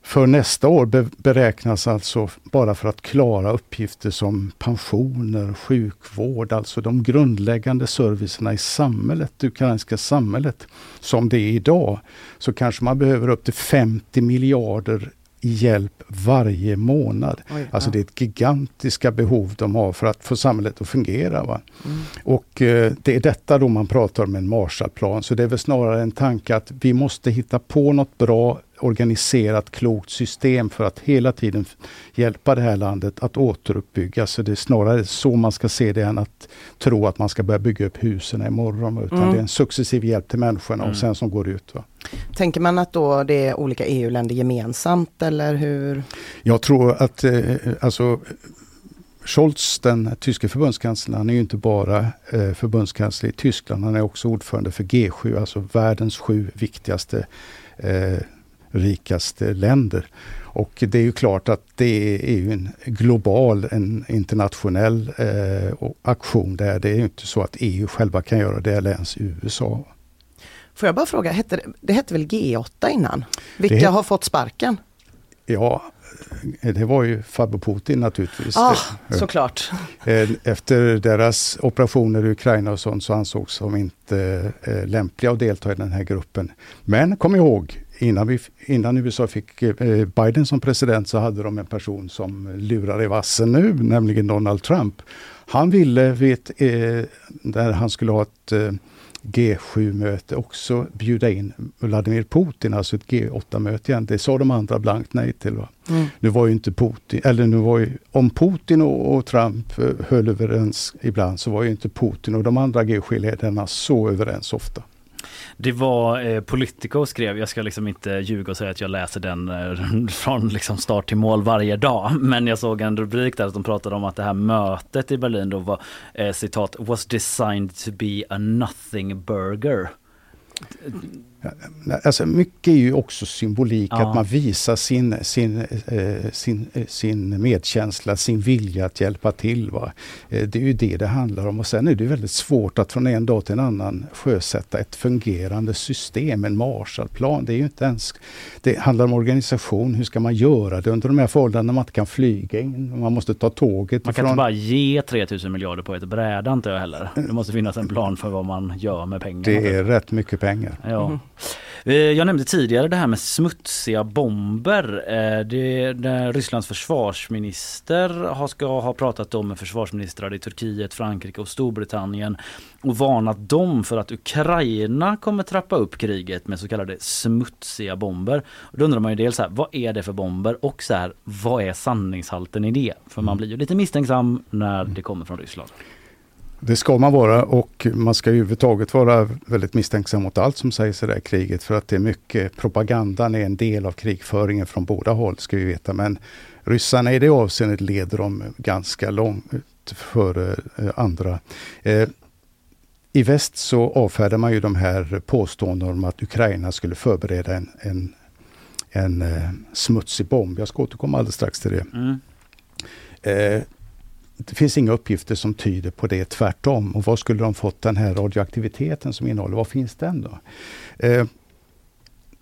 Speaker 10: För nästa år be beräknas alltså bara för att klara uppgifter som pensioner, sjukvård, alltså de grundläggande servicerna i samhället, det ukrainska samhället, som det är idag, så kanske man behöver upp till 50 miljarder hjälp varje månad.
Speaker 2: Oj,
Speaker 10: Alltså
Speaker 2: ja.
Speaker 10: det är ett gigantiska behov de har för att få samhället att fungera. Va?
Speaker 2: Mm.
Speaker 10: Och eh, det är detta då man pratar om en Marshallplan. Så det är väl snarare en tanke att vi måste hitta på något bra organiserat klokt system för att hela tiden hjälpa det här landet att återuppbyggas. Så det är snarare så man ska se det än att tro att man ska börja bygga upp husen imorgon. Utan
Speaker 2: Mm.
Speaker 10: det är en successiv hjälp till människorna
Speaker 1: Mm.
Speaker 10: och sen som går ut. Va?
Speaker 2: Tänker man att då det är olika EU-länder gemensamt eller hur?
Speaker 10: Jag tror att eh, alltså Scholz, den tyske förbundskanslern, han är ju inte bara eh, förbundskansler i Tyskland, han är också ordförande för G7, alltså världens sju viktigaste, eh, rikaste länder. Och det är ju klart att det är ju en global, en internationell eh, aktion där. Det är ju inte så att EU själva kan göra det eller ens USA.
Speaker 2: Får jag bara fråga, hette det, det hette väl G8 innan? Vilka
Speaker 10: Det
Speaker 2: har fått sparken?
Speaker 10: Ja, det var ju farbror Putin naturligtvis.
Speaker 2: Ah,
Speaker 10: Eh,
Speaker 2: såklart.
Speaker 10: Eh, Efter deras operationer i Ukraina och sånt så ansågs de inte eh, lämpliga att delta i den här gruppen. Men kom ihåg, innan, vi, innan USA fick Biden som president så hade de en person som lurar i vassen nu, nämligen Donald Trump. Han ville, vet, eh, när han skulle ha ett G7-möte också bjuda in Vladimir Putin, alltså ett G8-möte igen. Det sa de andra blankt nej till. Va?
Speaker 2: Mm.
Speaker 10: Nu var ju inte Putin, eller nu var ju, om Putin och, och Trump eh, höll överens ibland så var ju inte Putin och de andra G7-ledarna så överens ofta.
Speaker 1: Det var eh, Politico skrev, jag ska liksom inte ljuga och säga att jag läser den eh, från liksom start till mål varje dag. Men jag såg en rubrik där som de pratade om att det här mötet i Berlin då var eh, citat was designed to be a nothing burger.
Speaker 10: Alltså mycket är ju också symbolik,
Speaker 1: Ja.
Speaker 10: att man visar sin, sin, eh, sin, eh, sin medkänsla, sin vilja att hjälpa till. Va? Eh, det är ju det det handlar om. Och sen är det väldigt svårt att från en dag till en annan sjösätta ett fungerande system, en Marshallplan. Det är ju inte ens... Det handlar om organisation, hur ska man göra det under de här förhållandena man inte kan flyga in, man måste ta tåget
Speaker 1: Man kan
Speaker 10: ifrån-
Speaker 1: inte bara ge 3000 miljarder på ett bräde inte jag heller. Det måste finnas en plan för vad man gör med pengarna.
Speaker 10: Det är rätt mycket pengar.
Speaker 1: Ja. Eh, Jag nämnde tidigare det här med smutsiga bomber. Eh, Det, det Rysslands försvarsminister har, ska ha pratat om med försvarsministrar i Turkiet, Frankrike och Storbritannien och varnat dem för att Ukraina kommer trappa upp kriget med så kallade smutsiga bomber. Och då undrar man ju dels så här, vad är det för bomber och så här, vad är sanningshalten i det? För man blir ju lite misstänksam när det kommer från Ryssland.
Speaker 10: Det ska man vara och man ska överhuvudtaget vara väldigt misstänksam mot allt som sägs i det här kriget för att det är mycket, propagandan är en del av krigföringen från båda håll ska vi veta. Men ryssarna i det avseendet leder dem ganska långt före eh, andra. Eh, I väst så avfärdar man ju de här påståendena om att Ukraina skulle förbereda en, en, en eh, smutsig bomb. Jag ska återkomma alldeles strax till det.
Speaker 1: Mm.
Speaker 10: Det finns inga uppgifter som tyder på det, tvärtom. Och var skulle de fått den här radioaktiviteten som innehåller? Var finns den då? Eh,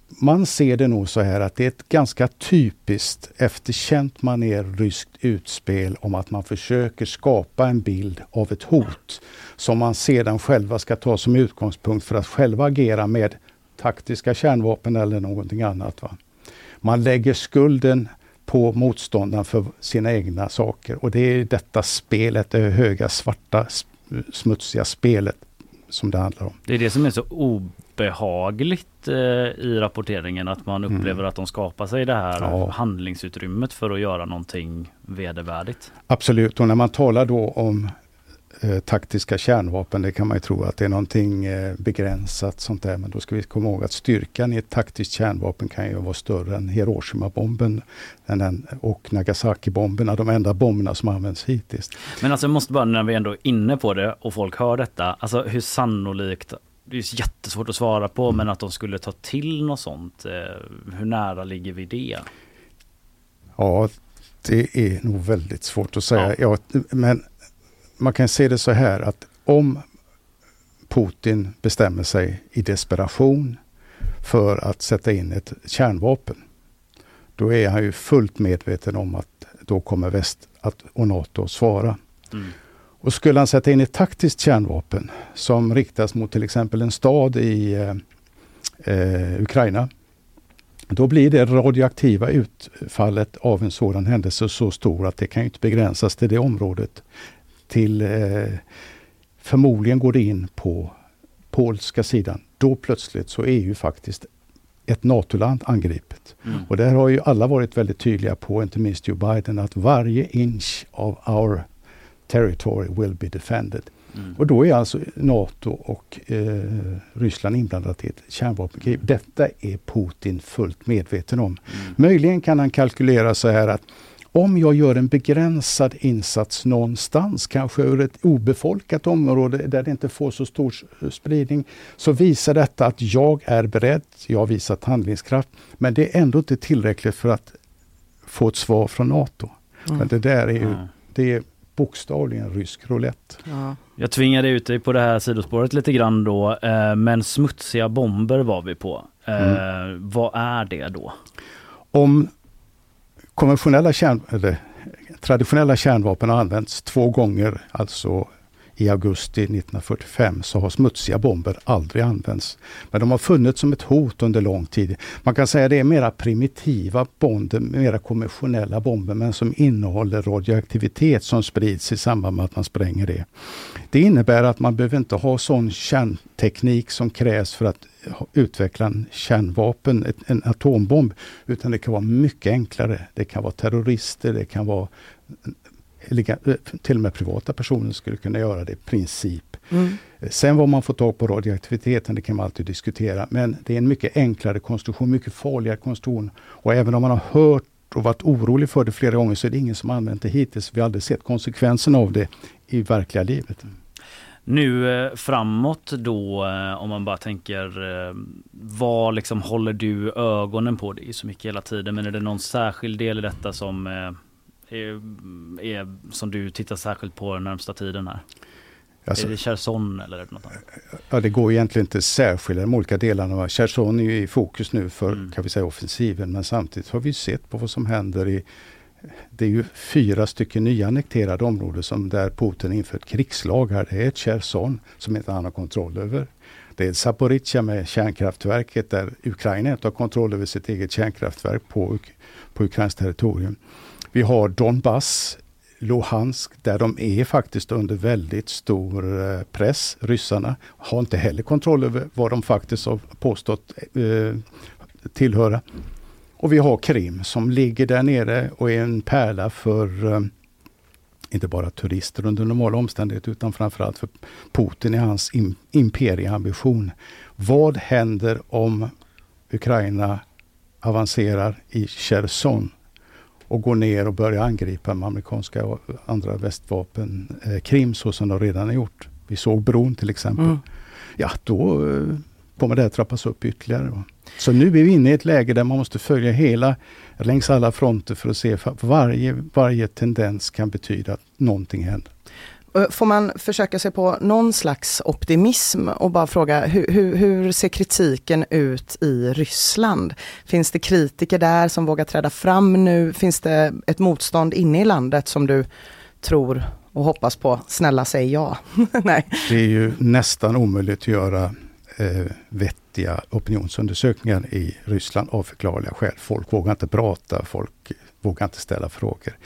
Speaker 10: man ser det nog så här att det är ett ganska typiskt efterkänt maner ryskt utspel om att man försöker skapa en bild av ett hot som man sedan själva ska ta som utgångspunkt för att själva agera med taktiska kärnvapen eller någonting annat. Va? Man lägger skulden på motståndaren för sina egna saker. Och det är detta spelet, det höga, svarta, smutsiga spelet som det handlar om.
Speaker 1: Det är det som är så obehagligt eh, i rapporteringen att man upplever att de skapar sig det här
Speaker 10: Mm. Ja.
Speaker 1: handlingsutrymmet för att göra någonting vedervärdigt.
Speaker 10: Absolut, och när man talar då om eh, taktiska kärnvapen, det kan man ju tro att det är någonting eh, begränsat sånt där. Men då ska vi komma ihåg att styrkan i ett taktiskt kärnvapen kan ju vara större än Hiroshima-bomben och Nagasaki-bomberna, de enda bomberna som används hittills.
Speaker 1: Men alltså jag måste bara när vi ändå är inne på det och folk hör detta, alltså hur sannolikt det är jättesvårt att svara på
Speaker 10: Mm.
Speaker 1: men att de skulle ta till något sånt. Eh, hur nära ligger vi det?
Speaker 10: Ja, det är nog väldigt svårt att säga. Ja. men man kan se det så här att om Putin bestämmer sig i desperation för att sätta in ett kärnvapen, då är han ju fullt medveten om att då kommer väst att, och NATO att svara.
Speaker 1: Mm.
Speaker 10: Och skulle han sätta in ett taktiskt kärnvapen som riktas mot till exempel en stad i eh, eh, Ukraina, då blir det radioaktiva utfallet av en sådan händelse så stor att det kan inte begränsas till det området. Till, eh, förmodligen går det in på polska sidan. Då plötsligt så är ju faktiskt ett NATO-land angripet.
Speaker 1: Mm.
Speaker 10: Och där har ju alla varit väldigt tydliga på, inte minst Joe Biden, att varje inch of our territory will be defended.
Speaker 1: Mm.
Speaker 10: Och då är alltså NATO och eh, Ryssland inblandat i ett kärnvapenkrig. Detta är Putin fullt medveten om. Möjligen kan han kalkylera så här att om jag gör en begränsad insats någonstans, kanske över ett obefolkat område där det inte får så stor spridning, så visar detta att jag är beredd, jag har visat handlingskraft, men det är ändå inte tillräckligt för att få ett svar från NATO.
Speaker 2: Mm.
Speaker 10: Men det där är ju, det är bokstavligen rysk roulette.
Speaker 2: Ja.
Speaker 1: Jag tvingade ut dig på det här sidospåret lite grann då, eh, men smutsiga bomber var vi på. Eh,
Speaker 10: Mm.
Speaker 1: Vad är det då?
Speaker 10: Om konventionella kärn, eller, traditionella kärnvapen har använts två gånger, alltså i augusti 1945, så har smutsiga bomber aldrig använts. Men de har funnits som ett hot under lång tid. Man kan säga att det är mera primitiva bomber, mera konventionella bomber, men som innehåller radioaktivitet som sprids i samband med att man spränger det. Det innebär att man behöver inte ha sån kärnteknik som krävs för att utveckla en kärnvapen, en atombomb, utan det kan vara mycket enklare. Det kan vara terrorister, det kan vara till och med privata personer skulle kunna göra det i princip.
Speaker 2: Mm.
Speaker 10: Sen vad man får tag på radioaktiviteten, det kan man alltid diskutera. Men det är en mycket enklare konstruktion, mycket farligare konstruktion. Och även om man har hört och varit orolig för det flera gånger så är det ingen som använt det hittills. Vi har aldrig sett konsekvenserna av det i verkliga livet.
Speaker 1: Nu eh, framåt då eh, om man bara tänker eh, vad liksom håller du ögonen på? Det är så mycket hela tiden men är det någon särskild del i detta som eh, är, är, som du tittar särskilt på den närmsta tiden här?
Speaker 10: Alltså-
Speaker 1: är det Cherson eller något annat?
Speaker 10: Ja, det går egentligen inte särskilja de olika delarna. Cherson är ju i fokus nu för
Speaker 1: Mm.
Speaker 10: kan vi säga offensiven men samtidigt har vi sett på vad som händer i det är ju fyra stycken nya annekterade områden som där Putin infört krigslagar. Det är ett Cherson som inte han har kontroll över. Det är Zaporizjzja med kärnkraftverket där Ukraina inte har kontroll över sitt eget kärnkraftverk på, på ukrainskt territorium. Vi har Donbass, Luhansk där de är faktiskt under väldigt stor eh, press. Ryssarna har inte heller kontroll över vad de faktiskt har påstått eh, tillhöra. Och vi har Krim som ligger där nere och är en pärla för eh, inte bara turister under normala omständigheter utan framförallt för Putin i hans im imperieambition. Vad händer om Ukraina avancerar i Cherson och går ner och börjar angripa med amerikanska och andra västvapen eh, Krim så som de redan har gjort. Vi såg bron till exempel.
Speaker 2: Mm.
Speaker 10: Ja, då eh, kommer det att trappas upp ytterligare. Va? Så nu är vi inne i ett läge där man måste följa hela, längs alla fronter för att se för varje, varje tendens kan betyda att någonting händer.
Speaker 2: Eh, får man försöka sig på någon slags optimism och bara fråga hur, hur, hur ser kritiken ut i Ryssland? Finns det kritiker där som vågar träda fram nu? Finns det ett motstånd inne i landet som du tror och hoppas på? Snälla säg ja. Nej.
Speaker 10: Det är ju nästan omöjligt att göra eh, vettiga opinionsundersökningar i Ryssland av förklarliga skäl. Folk vågar inte prata, folk vågar inte ställa frågor.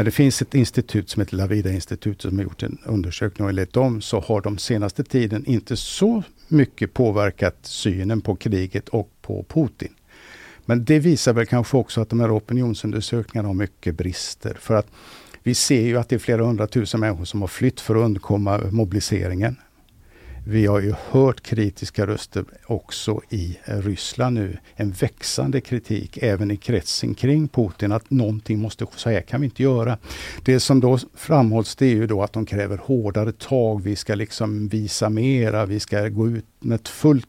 Speaker 10: Men det finns ett institut som heter Lavida-institutet som har gjort en undersökning och enligt dem så har de senaste tiden inte så mycket påverkat synen på kriget och på Putin. Men det visar väl kanske också att de här opinionsundersökningarna har mycket brister. För att vi ser ju att det är flera hundratusen människor som har flytt för att undkomma mobiliseringen. Vi har ju hört kritiska röster också i Ryssland nu. En växande kritik även i kretsen kring Putin att någonting måste, så här kan vi inte göra. Det som då framhålls det är ju då att de kräver hårdare tag. Vi ska liksom visa mera. Vi ska gå ut med ett eh, full,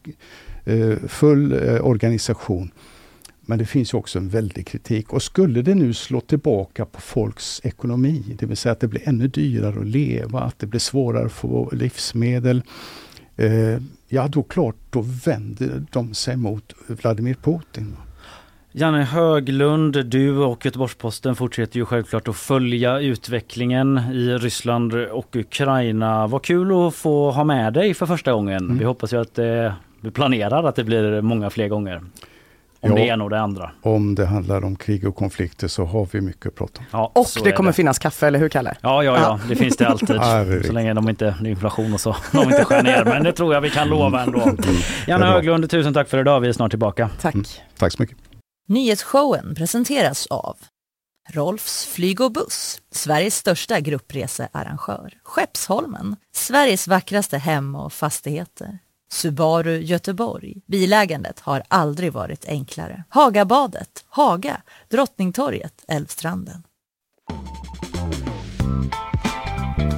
Speaker 10: full organisation. Men det finns ju också en väldig kritik. Och skulle det nu slå tillbaka på folks ekonomi, det vill säga att det blir ännu dyrare att leva, att det blir svårare att få livsmedel. Eh, ja, då klart, då vänder de sig mot Vladimir Putin.
Speaker 1: Janne Höglund, du och Göteborgs-Posten fortsätter ju självklart att följa utvecklingen i Ryssland och Ukraina. Vad kul att få ha med dig för första gången. Vi hoppas ju att det, vi planerar att det blir många fler gånger. Om
Speaker 10: Ja.
Speaker 1: det ena och det andra.
Speaker 10: Om det handlar om krig och konflikter så har vi mycket att prata om.
Speaker 1: Ja,
Speaker 2: Och det kommer finnas kaffe, eller hur Kalle?
Speaker 1: Ja, ja, ja, det finns det alltid. Så länge de inte, det är inflation och så, de inte skär ner. Men det tror jag vi kan lova ändå. Janne
Speaker 10: Det är bra.
Speaker 1: Höglund, tusen tack för idag. Vi är snart tillbaka.
Speaker 2: Tack.
Speaker 10: Tack så mycket.
Speaker 6: Nyhetsshowen presenteras av Rolfs flyg och buss, Sveriges största gruppresearrangör. Skeppsholmen, Sveriges vackraste hem och fastigheter. Subaru Göteborg. Bilägandet har aldrig varit enklare. Hagabadet, Haga, Drottningtorget, Älvstranden.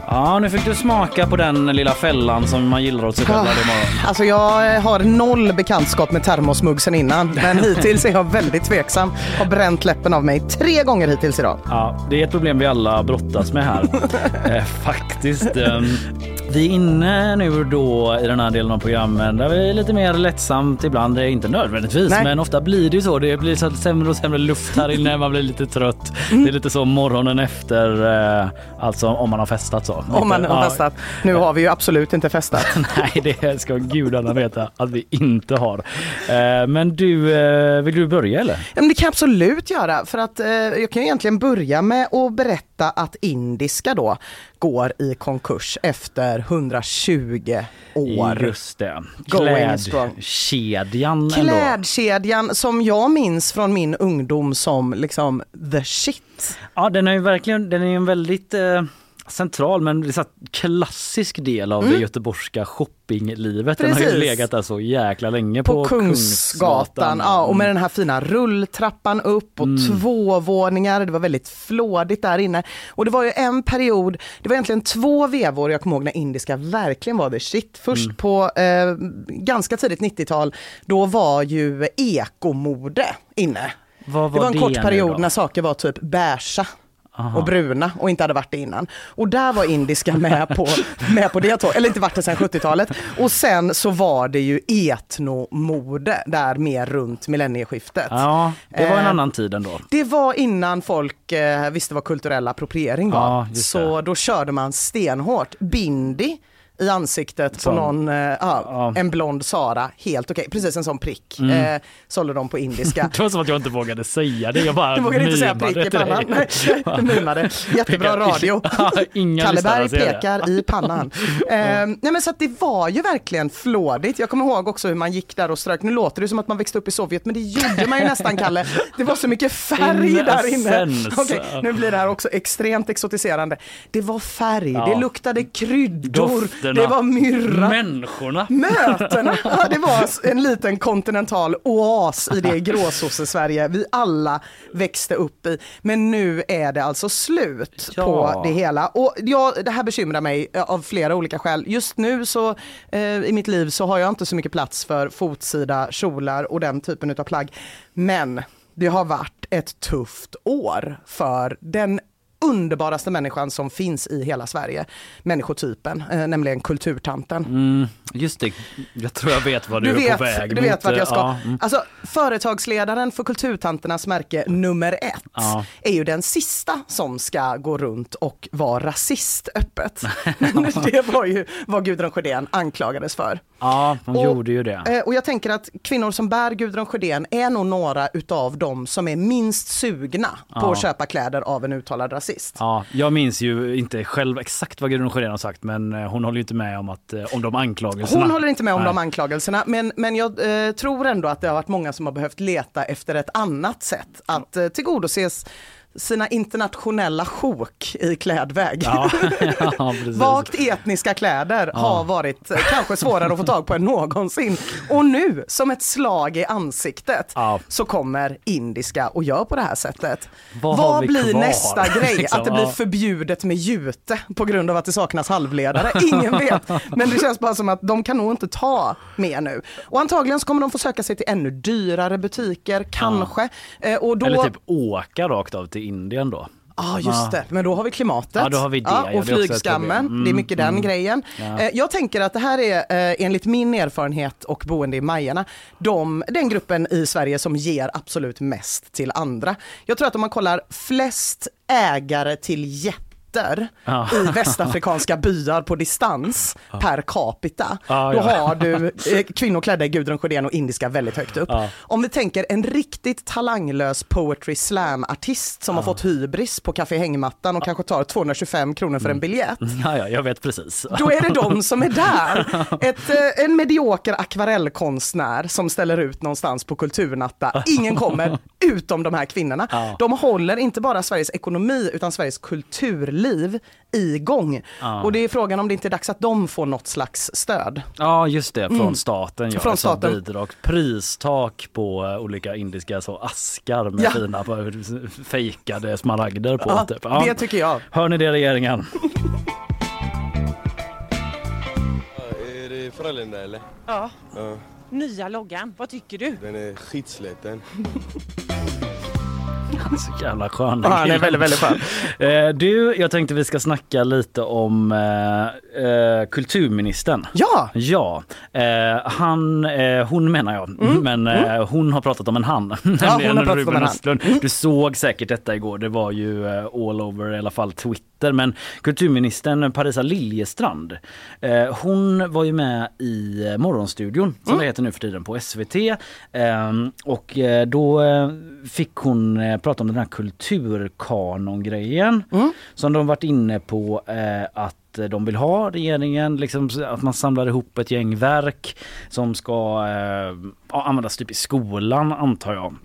Speaker 1: Ja, nu fick du smaka på den lilla fällan som man gillar åt sig själv varje morgon.
Speaker 2: Alltså jag har noll bekantskap med termosmugg sen innan, men hittills är jag väldigt tveksam. Har bränt läppen av mig tre gånger hittills idag.
Speaker 1: Ja, det är ett problem vi alla brottas med här. eh, faktiskt. Ehm, vi är inne nu då i den här delen av programmen där vi är lite mer lättsamt ibland, det är inte nödvändigtvis
Speaker 2: Nej.
Speaker 1: men ofta blir det ju så. Det blir så sämre och sämre luft här inne, man blir lite trött. Det är lite så morgonen efter, eh, alltså om man har festat så.
Speaker 2: Om man har festat. Nu har vi ju absolut inte festat.
Speaker 1: Nej, det ska gudarna veta att vi inte har. Eh, Men du, eh, vill du börja eller?
Speaker 2: Men det kan jag absolut göra för att jag kan egentligen börja med att berätta att Indiska då går i konkurs efter 120 år.
Speaker 1: Just det. Klädkedjan.
Speaker 2: Klädkedjan som jag minns från min ungdom som liksom the shit.
Speaker 1: Ja, den är ju verkligen, den är ju en väldigt eh, central men det är så klassisk del av
Speaker 2: Mm.
Speaker 1: det göteborgska shoppinglivet. Den har ju
Speaker 2: Precis.
Speaker 1: legat där så jäkla länge på,
Speaker 2: på Kungsgatan. Ja, och med den här fina rulltrappan upp och två våningar. Det var väldigt flådigt där inne. Och det var ju en period, det var egentligen två vevor jag kommer ihåg när indiska verkligen var the shit. Först på eh, ganska tidigt 90-tal, då var ju ekomode inne. Det var en
Speaker 1: det
Speaker 2: kort period när saker var typ beiga
Speaker 1: Aha.
Speaker 2: och bruna och inte hade varit det innan. Och där var indiska med på, med på det tåget, eller inte varit det sedan 70-talet. Och sen så var det ju etnomode där mer runt millennieskiftet.
Speaker 1: Ja, det var en
Speaker 2: Eh,
Speaker 1: annan tid ändå.
Speaker 2: Det var innan folk eh, visste vad kulturell appropriering var.
Speaker 1: Ja,
Speaker 2: så då körde man stenhårt. Bindi i ansiktet
Speaker 1: Som-
Speaker 2: på någon, eh, ja,
Speaker 1: Ja.
Speaker 2: en blond Sara, helt okej, precis en sån prick.
Speaker 1: Mm.
Speaker 2: Eh, sålde de på indiska.
Speaker 1: Det var som att jag inte vågade säga det. Jag bara
Speaker 2: Du vågade inte säga prick i pannan. Nej, du mimade. Jättebra radio.
Speaker 1: Ja, Inga
Speaker 2: Kalle
Speaker 1: lyssnare
Speaker 2: Berg
Speaker 1: ser det.
Speaker 2: pekar i pannan. eh, nej men så att det var ju verkligen flådigt. Jag kommer ihåg också hur man gick där och strök. Nu låter det som att man växte upp i Sovjet men det gjorde man ju nästan Kalle. Det var så mycket färg
Speaker 1: In
Speaker 2: där inne. Okej, nu blir det här också extremt exotiserande. Det var färg,
Speaker 1: Ja.
Speaker 2: det luktade kryddor,
Speaker 1: Dofterna.
Speaker 2: det var myrra.
Speaker 1: Människorna.
Speaker 2: Mötena! Ja, det var en liten kontinental oas i det gråsosse-Sverige vi alla växte upp i. Men nu är det alltså slut
Speaker 1: Ja.
Speaker 2: på det hela. Och ja, det här bekymrar mig eh, av flera olika skäl. Just nu så eh, i mitt liv så har jag inte så mycket plats för fotsida kjolar och den typen av plagg. Men det har varit ett tufft år för den underbaraste människan som finns i hela Sverige, människotypen, eh, nämligen kulturtanten.
Speaker 1: Mm, just det, jag tror jag vet vad du,
Speaker 2: Du
Speaker 1: är
Speaker 2: vet,
Speaker 1: på väg
Speaker 2: du
Speaker 1: mot.
Speaker 2: vet vart jag ska.
Speaker 1: Ja, mm.
Speaker 2: Alltså, företagsledaren för Kulturtanternas märke nummer ett
Speaker 1: Ja.
Speaker 2: är ju den sista som ska gå runt och vara rasist öppet. det var ju vad Gudrun Sjödén anklagades för.
Speaker 1: Ja hon
Speaker 2: Och-
Speaker 1: gjorde ju det.
Speaker 2: Eh, Och jag tänker att kvinnor som bär Gudrun Sjödén är nog några utav dem som är minst sugna på
Speaker 1: Ja.
Speaker 2: att köpa kläder av en uttalad rasist.
Speaker 1: Ja, jag minns ju inte själv exakt vad Gudrun Sjödén har sagt men eh, hon håller ju inte med om, att, eh, om de anklagelserna.
Speaker 2: Hon håller inte med om
Speaker 1: Nej.
Speaker 2: de anklagelserna, men, men jag eh, tror ändå att det har varit många som har behövt leta efter ett annat sätt att eh, tillgodoses sina internationella sjok i klädväg.
Speaker 1: Ja, ja.
Speaker 2: Vagt etniska kläder har varit kanske svårare att få tag på än någonsin. Och nu, som ett slag i ansiktet,
Speaker 1: Ja.
Speaker 2: så kommer indiska och gör på det här sättet.
Speaker 1: Vad vi
Speaker 2: blir
Speaker 1: kvar?
Speaker 2: nästa grej?
Speaker 1: Liksom,
Speaker 2: att det blir
Speaker 1: ja.
Speaker 2: förbjudet med jute på grund av att det saknas halvledare? Ingen vet. Men det känns bara som att de kan nog inte ta mer nu. Och antagligen så kommer de få söka sig till ännu dyrare butiker, kanske. Eh, Och då...
Speaker 1: Eller typ åka rakt av till Indien då.
Speaker 2: Ja just det, men då har vi klimatet.
Speaker 1: Ja, då har vi det. Ja,
Speaker 2: och flygskammen, det är
Speaker 1: Mm,
Speaker 2: mycket den
Speaker 1: mm.
Speaker 2: grejen.
Speaker 1: Ja.
Speaker 2: Eh, Jag tänker att det här är eh, enligt min erfarenhet och boende i Majarna, de, den gruppen i Sverige som ger absolut mest till andra. Jag tror att om man kollar flest ägare till jätter
Speaker 1: Ja.
Speaker 2: i västafrikanska byar på distans per capita.
Speaker 1: Ja,
Speaker 2: Då
Speaker 1: ja.
Speaker 2: har du eh, kvinnor klädda i Gudrun Sjödén och indiska väldigt högt upp. Om vi tänker en riktigt talanglös poetry slam-artist som har fått hybris på Café Hängmattan och kanske tar 225 kronor för en biljett.
Speaker 1: Ja, ja, jag vet precis.
Speaker 2: Då är det de som är där. Ett, eh, en medioker akvarellkonstnär som ställer ut någonstans på Kulturnatta. Ingen kommer utom de här kvinnorna. De håller inte bara Sveriges ekonomi utan Sveriges kulturliv igång.
Speaker 1: Ja.
Speaker 2: Och det är frågan om det inte är dags att de får något slags stöd.
Speaker 1: Ja just det, från
Speaker 2: Mm.
Speaker 1: staten. Ja,
Speaker 2: Från staten.
Speaker 1: Bidrag. Pristak på olika indiska så askar med
Speaker 2: Ja.
Speaker 1: fina fejkade smaragder på.
Speaker 2: Ja,
Speaker 1: typ. ja.
Speaker 2: Det tycker jag.
Speaker 1: Hör ni det regeringen?
Speaker 11: Är det Frölunda eller?
Speaker 12: Ja.
Speaker 11: Ja,
Speaker 12: Nya loggan, vad tycker du?
Speaker 11: den är skitsliten.
Speaker 1: Så jävla skön.
Speaker 2: Ja, han är väldigt, väldigt skön.
Speaker 1: Eh, Du, jag tänkte vi ska snacka lite om eh, eh, kulturministern.
Speaker 2: Ja!
Speaker 1: Ja, eh, han, hon menar jag, men eh, hon har pratat om en han.
Speaker 2: Mm. har
Speaker 1: nämligen
Speaker 2: pratat om
Speaker 1: Ruben
Speaker 2: en han.
Speaker 1: Östlund. Du såg säkert detta igår, det var ju all over i alla fall Twitter. Men kulturministern Parisa Liljestrand, hon var ju med i Morgonstudion som
Speaker 2: Mm.
Speaker 1: det heter nu för tiden på SVT. Eh, och då fick hon eh, prata om den här kulturkanon-grejen
Speaker 2: Mm.
Speaker 1: som de varit inne på eh, att de vill ha regeringen, liksom, att man samlar ihop ett gäng verk som ska eh, användas typ i skolan antar jag.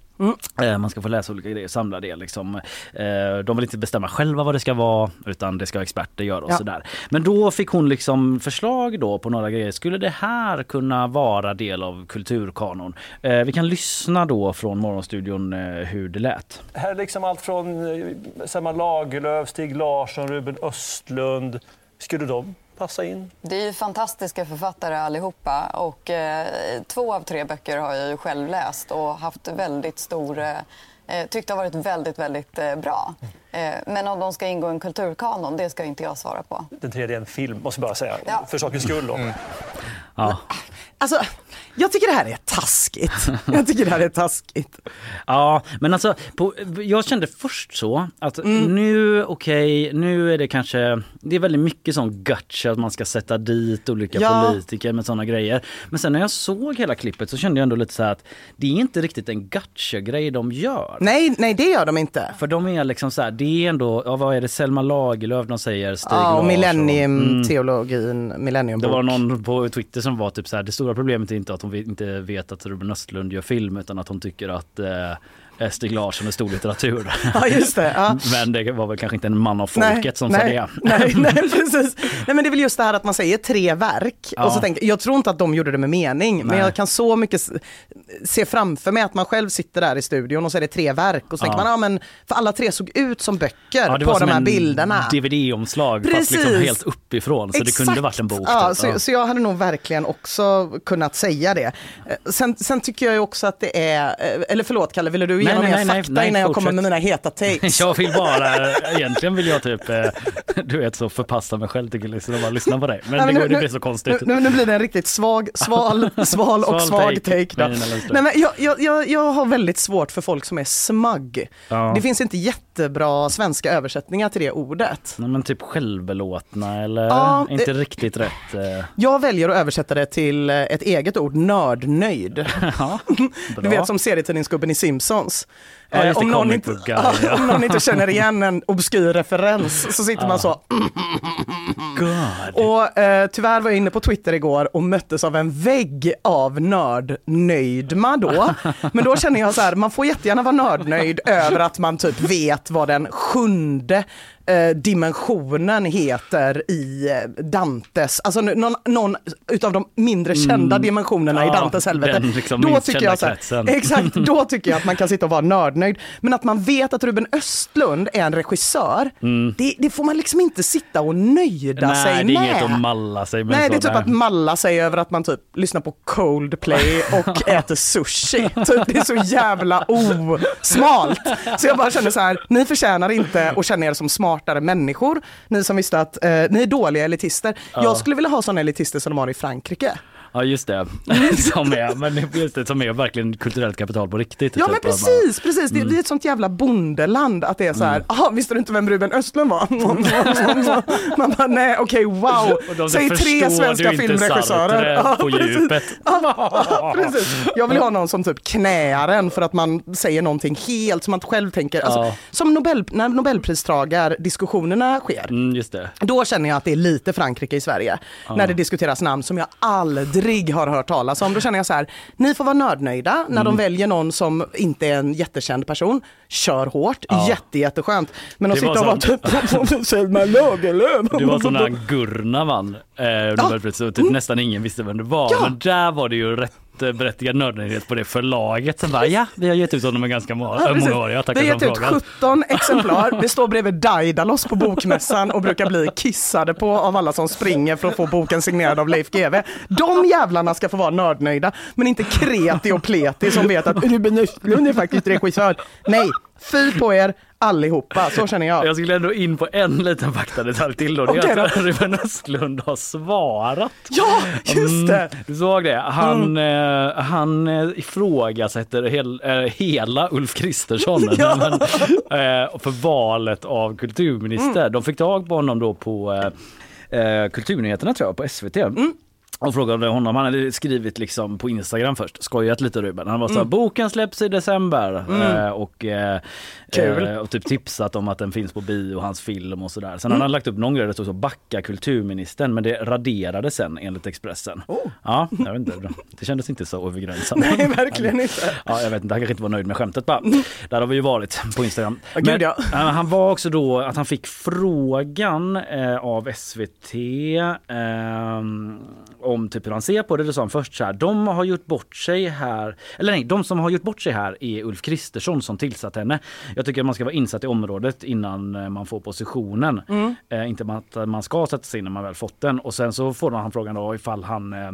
Speaker 1: Eh, Man ska få läsa olika grejer, samla det liksom. Eh, De vill inte bestämma själva vad det ska vara utan det ska experter göra och
Speaker 2: Ja.
Speaker 1: sådär. Men då fick hon liksom förslag då på några grejer. Skulle det här kunna vara del av kulturkanon? Eh, Vi kan lyssna då från Morgonstudion hur det lät.
Speaker 13: Här är liksom allt från Selma Lagerlöf, Stig Larsson, Ruben Östlund. Skulle de passa in?
Speaker 14: Det är ju fantastiska författare allihopa och eh, två av tre böcker har jag ju själv läst och haft väldigt stor eh, eh, tyckt har varit väldigt, väldigt eh, bra. Eh, men om de ska ingå i en kulturkanon, det ska inte jag svara på.
Speaker 13: Den tredje är en film, måste jag bara säga.
Speaker 14: Ja.
Speaker 13: För sakens skull. Då.
Speaker 1: Ja.
Speaker 2: Alltså, jag tycker det här är taskigt. Jag tycker det här är taskigt.
Speaker 1: Ja, men alltså på, jag kände först så att
Speaker 2: Mm.
Speaker 1: nu, okej, nu är det kanske, det är väldigt mycket sån gotcha att man ska sätta dit olika
Speaker 2: Ja.
Speaker 1: politiker med såna grejer. Men sen när jag såg hela klippet så kände jag ändå lite så här att det är inte riktigt en gotcha-grej de gör.
Speaker 2: Nej, nej det gör de inte.
Speaker 1: För de är liksom så här, det är ändå, ja vad är det, Selma Lagerlöf de säger, Stig
Speaker 2: Ja, och
Speaker 1: Larsson.
Speaker 2: millennium-teologin,
Speaker 1: Det
Speaker 2: millenniumbok.
Speaker 1: var någon på Twitter som var typ så här, det stora problemet är inte att hon inte vet att Ruben Östlund gör film utan att hon tycker att eh, Stig Larsson är stor litteratur.
Speaker 2: Ja, just det. Ja.
Speaker 1: Men det var väl kanske inte en man av folket som
Speaker 2: nej,
Speaker 1: sa det.
Speaker 2: Nej, nej, precis. Nej, men det är väl just det här att man säger tre verk.
Speaker 1: Ja.
Speaker 2: Och så tänker, jag tror inte att de gjorde det med mening, men
Speaker 1: Nej.
Speaker 2: jag kan så mycket se framför mig att man själv sitter där i studion och så är det tre verk och så
Speaker 1: Ja.
Speaker 2: tänker man, ja men för alla tre såg ut som böcker på de här bilderna.
Speaker 1: DVD-omslag fast liksom helt uppifrån så det kunde varit en bok.
Speaker 2: Ja,
Speaker 1: typ.
Speaker 2: så, så jag hade nog verkligen också kunnat säga det. Eh, Sen, sen tycker jag ju också att det är, eh, eller förlåt Kalle, ville du ge
Speaker 1: Nej, nej, nej,
Speaker 2: fakta
Speaker 1: nej,
Speaker 2: innan jag kommer med mina heta takes?
Speaker 1: Jag vill bara, egentligen vill jag typ, eh, du vet så förpassa mig själv till liksom och bara lyssna på dig. Men det, går,
Speaker 2: nu-
Speaker 1: det blir så konstigt.
Speaker 2: Nu, nu blir det en riktigt svag, sval, sval och svag
Speaker 1: take.
Speaker 2: då.
Speaker 1: Nej,
Speaker 2: men jag, jag, jag, har väldigt svårt för folk som är smug.
Speaker 1: Ja.
Speaker 2: Det finns inte jättebra svenska översättningar till det ordet.
Speaker 1: Nej, men typ självbelåtna eller
Speaker 2: Ja,
Speaker 1: inte
Speaker 2: det-
Speaker 1: riktigt rätt. eh.
Speaker 2: Jag väljer att översätta det till eh, ett eget ord, nördnöjd.
Speaker 1: Ja,
Speaker 2: Du vet som serietidningsgubben i Simpsons.
Speaker 1: Ja, just
Speaker 2: Eh,
Speaker 1: det,
Speaker 2: om, någon inte,
Speaker 1: guy, ja.
Speaker 2: om någon inte känner igen en obskyr referens så sitter man så.
Speaker 1: God.
Speaker 2: Och eh, tyvärr var jag inne på Twitter igår och möttes av en vägg av nördnöjdma då. Men då känner jag så här, man får jättegärna vara nördnöjd över att man typ vet vad den sjunde eh, dimensionen heter i eh, Dantes, alltså någon, någon utav de mindre kända
Speaker 1: Mm.
Speaker 2: dimensionerna i
Speaker 1: Ja,
Speaker 2: Dantes helvete.
Speaker 1: liksom
Speaker 2: då tycker jag här, exakt, då tycker jag att man kan sitta och vara nördnöjd. Men att man vet att Ruben Östlund är en regissör, det, det får man liksom inte sitta och nöjda
Speaker 1: Mm. Nej,
Speaker 2: sig
Speaker 1: det är
Speaker 2: med.
Speaker 1: inget att malla sig med.
Speaker 2: Nej, det är typ att malla sig över att man typ lyssnar på Coldplay och äter sushi. Typ, det är så jävla osmalt. Så jag bara känner så här, ni förtjänar inte att känna er som smartare människor. Ni som visste att eh, ni är dåliga elitister.
Speaker 1: Ja.
Speaker 2: Jag skulle vilja ha sådana elitister som de har i Frankrike.
Speaker 1: Ja just det, som är, men just det, som är verkligen kulturellt kapital på riktigt.
Speaker 2: Ja
Speaker 1: typ,
Speaker 2: men precis, precis. Det,
Speaker 1: Mm.
Speaker 2: det är ett sånt jävla bondeland att det är så här, jaha visste du inte vem Ruben Östlund var? Man bara, nej okej wow.
Speaker 1: Och de
Speaker 2: Säg tre svenska filmregissörer.
Speaker 1: Sartre på
Speaker 2: precis.
Speaker 1: djupet.
Speaker 2: Ja, precis. Jag vill ha någon som typ knäar en för att man säger någonting helt som man själv tänker. Alltså,
Speaker 1: Ja.
Speaker 2: Som Nobel, när Nobelpristagar-diskussionerna sker.
Speaker 1: Mm, just det.
Speaker 2: Då känner jag att det är lite Frankrike i Sverige.
Speaker 1: Ja.
Speaker 2: När det diskuteras namn som jag aldrig har hört talas om. Då känner jag så här, ni får vara nördnöjda när de
Speaker 1: Mm.
Speaker 2: väljer någon som inte är en jättekänd person. Kör hårt,
Speaker 1: Ja.
Speaker 2: jätte, jätteskönt. Men att sitta och vara typ Selma Lagerlöf.
Speaker 1: Det var som när Gurna vann eh, och typ nästan ingen visste vem det var.
Speaker 2: Ja.
Speaker 1: Men där var det ju rätt berättigad nördvänlighet på det förlaget som bara ja, vi har gett ut honom i ganska många,
Speaker 2: Ja,
Speaker 1: många år. Jag
Speaker 2: Vi har gett ut
Speaker 1: frågan.
Speaker 2: 17 exemplar. Vi står bredvid Daidalos på bokmässan och brukar bli kissade på av alla som springer för att få boken signerad av Leif GW. De jävlarna ska få vara nördnöjda, men inte kreti och pleti som vet att Ruben Östlund är faktiskt regissör. Nej, fy på er allihopa, så känner jag.
Speaker 1: Jag skulle ändå in på en liten faktadetalj till då. Det är
Speaker 2: Okej
Speaker 1: att. Ruben Östlund har svarat.
Speaker 2: Ja, just det! Mm.
Speaker 1: Du såg det? Han, eh, han eh, ifrågasätter hel, eh, hela Ulf Kristersson
Speaker 2: Ja.
Speaker 1: men, eh, för valet av kulturminister.
Speaker 2: Mm.
Speaker 1: De fick tag på honom då på eh, eh, Kulturnyheterna tror jag, på SVT. Och frågade honom, han hade skrivit liksom på Instagram först, skojat lite Ruben. Han var så här,
Speaker 2: Mm.
Speaker 1: boken släpps i december
Speaker 2: Mm.
Speaker 1: eh, och, eh, eh, och typ tipsat om att den finns på bio, hans film och sådär. Sen
Speaker 2: Mm.
Speaker 1: hade han lagt upp någon grej där det stod så backa kulturministern men det raderades sen enligt Expressen.
Speaker 2: Oh.
Speaker 1: Ja, jag vet inte, det kändes inte så övergränsande.
Speaker 2: Nej, verkligen inte.
Speaker 1: Ja, jag vet inte, han kanske inte var nöjd med skämtet bara. Där har vi ju varit på Instagram.
Speaker 2: Ja, gud, ja.
Speaker 1: eh, han var också då att han fick frågan eh, av SVT eh, om typ hur han ser på det. Det sa han först så här, de har gjort bort sig här, eller nej, de som har gjort bort sig här är Ulf Kristersson som tillsatt henne. Jag tycker att man ska vara insatt i området innan eh, man får positionen.
Speaker 2: Mm.
Speaker 1: Eh, inte att man ska sätta sig in när man väl fått den. Och sen så får han frågan då ifall han eh,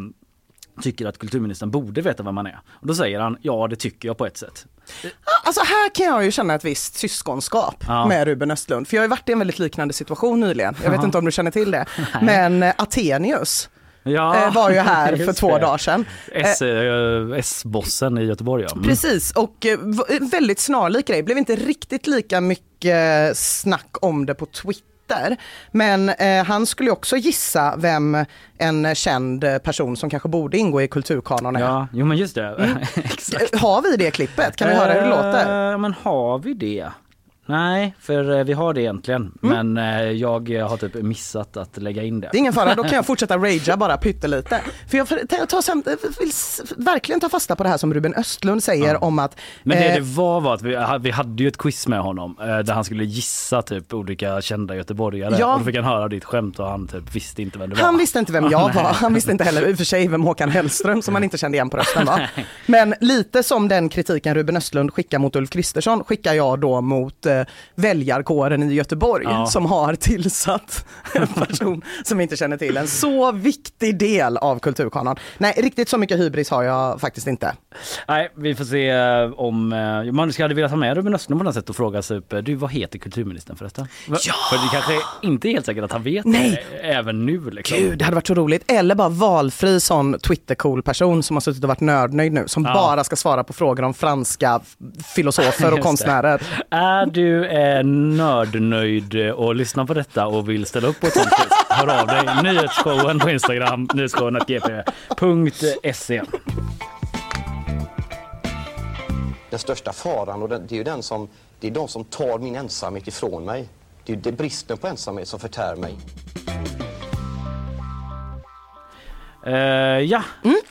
Speaker 1: tycker att kulturministern borde veta vem man är. Och då säger han, ja det tycker jag på ett sätt.
Speaker 2: Alltså här kan jag ju känna ett visst syskonskap
Speaker 1: Ja.
Speaker 2: med Ruben Östlund. För jag har varit i en väldigt liknande situation nyligen. Jag vet
Speaker 1: Ja.
Speaker 2: inte om du känner till det.
Speaker 1: Nej.
Speaker 2: Men eh, Atenius
Speaker 1: Ja,
Speaker 2: eh, var ju här för två
Speaker 1: det.
Speaker 2: dagar sedan.
Speaker 1: S- eh, S-bossen i Göteborg ja. Mm.
Speaker 2: Precis, och eh, väldigt snarlik grej. Blev inte riktigt lika mycket snack om det på Twitter. Men eh, han skulle ju också gissa vem en känd person som kanske borde ingå i kulturkanon är.
Speaker 1: Ja, jo men just det.
Speaker 2: Mm. Eh, Har vi det klippet? Kan vi höra hur det låter?
Speaker 1: Eh, Men har vi det? Nej, för eh, vi har det egentligen. Men eh, jag har typ missat att lägga in det.
Speaker 2: Det är ingen fara, då kan jag fortsätta ragea bara pyttelite. För jag tar vill verkligen ta fasta på det här som Ruben Östlund säger om att...
Speaker 1: Men det
Speaker 2: eh,
Speaker 1: det var var att vi, vi hade ju ett quiz med honom eh, där han skulle gissa typ olika kända göteborgare.
Speaker 2: Ja.
Speaker 1: Och då fick han höra ditt skämt och han typ visste inte vem det var.
Speaker 2: Han visste inte vem jag var, han visste inte heller i och för sig vem Håkan Hellström som man inte kände igen på rösten var. Men lite som den kritiken Ruben Östlund skickar mot Ulf Kristersson skickar jag då mot eh, väljarkåren i Göteborg
Speaker 1: Ja.
Speaker 2: som har tillsatt en person som inte känner till en så viktig del av kulturkanon. Nej, riktigt så mycket hybris har jag faktiskt inte.
Speaker 1: Nej, vi får se eh, om... eh, Man hade velat ha med Ruben Östlund på något sätt och fråga sig upp, eh, du vad heter kulturministern förresten?
Speaker 2: Ja!
Speaker 1: För det kanske inte är helt säkert att han vet
Speaker 2: Nej!
Speaker 1: det även nu liksom.
Speaker 2: Gud, det hade varit så roligt. Eller bara valfri sån Twitter-cool person som har suttit och varit nördnöjd nu, som
Speaker 1: Ja.
Speaker 2: bara ska svara på frågor om franska filosofer och konstnärer.
Speaker 1: Är du eh, nördnöjd och lyssnar på detta och vill ställa upp på ett sånt quiz? Hör av dig. Nyhetsshowen på Instagram, nyhetsshowen.gp.se.
Speaker 4: Den största faran, och det är ju den som, det är de som tar min ensamhet ifrån mig. Det är, det är bristen på ensamhet som förtär mig.
Speaker 1: Eh, ja,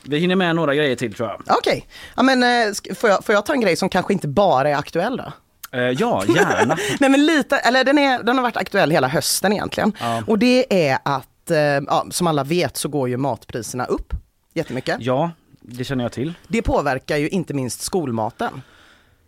Speaker 1: vi hinner med några grejer till tror jag.
Speaker 2: Okej, ja, men eh, sk- får jag, får jag ta en grej som kanske inte bara är aktuell då?
Speaker 1: Eh, ja, gärna.
Speaker 2: Nej men lite, eller den, är, den har varit aktuell hela hösten egentligen.
Speaker 1: Ja.
Speaker 2: Och det är att, eh, ja, som alla vet så går ju matpriserna upp jättemycket.
Speaker 1: Ja, det känner jag till.
Speaker 2: Det påverkar ju inte minst skolmaten.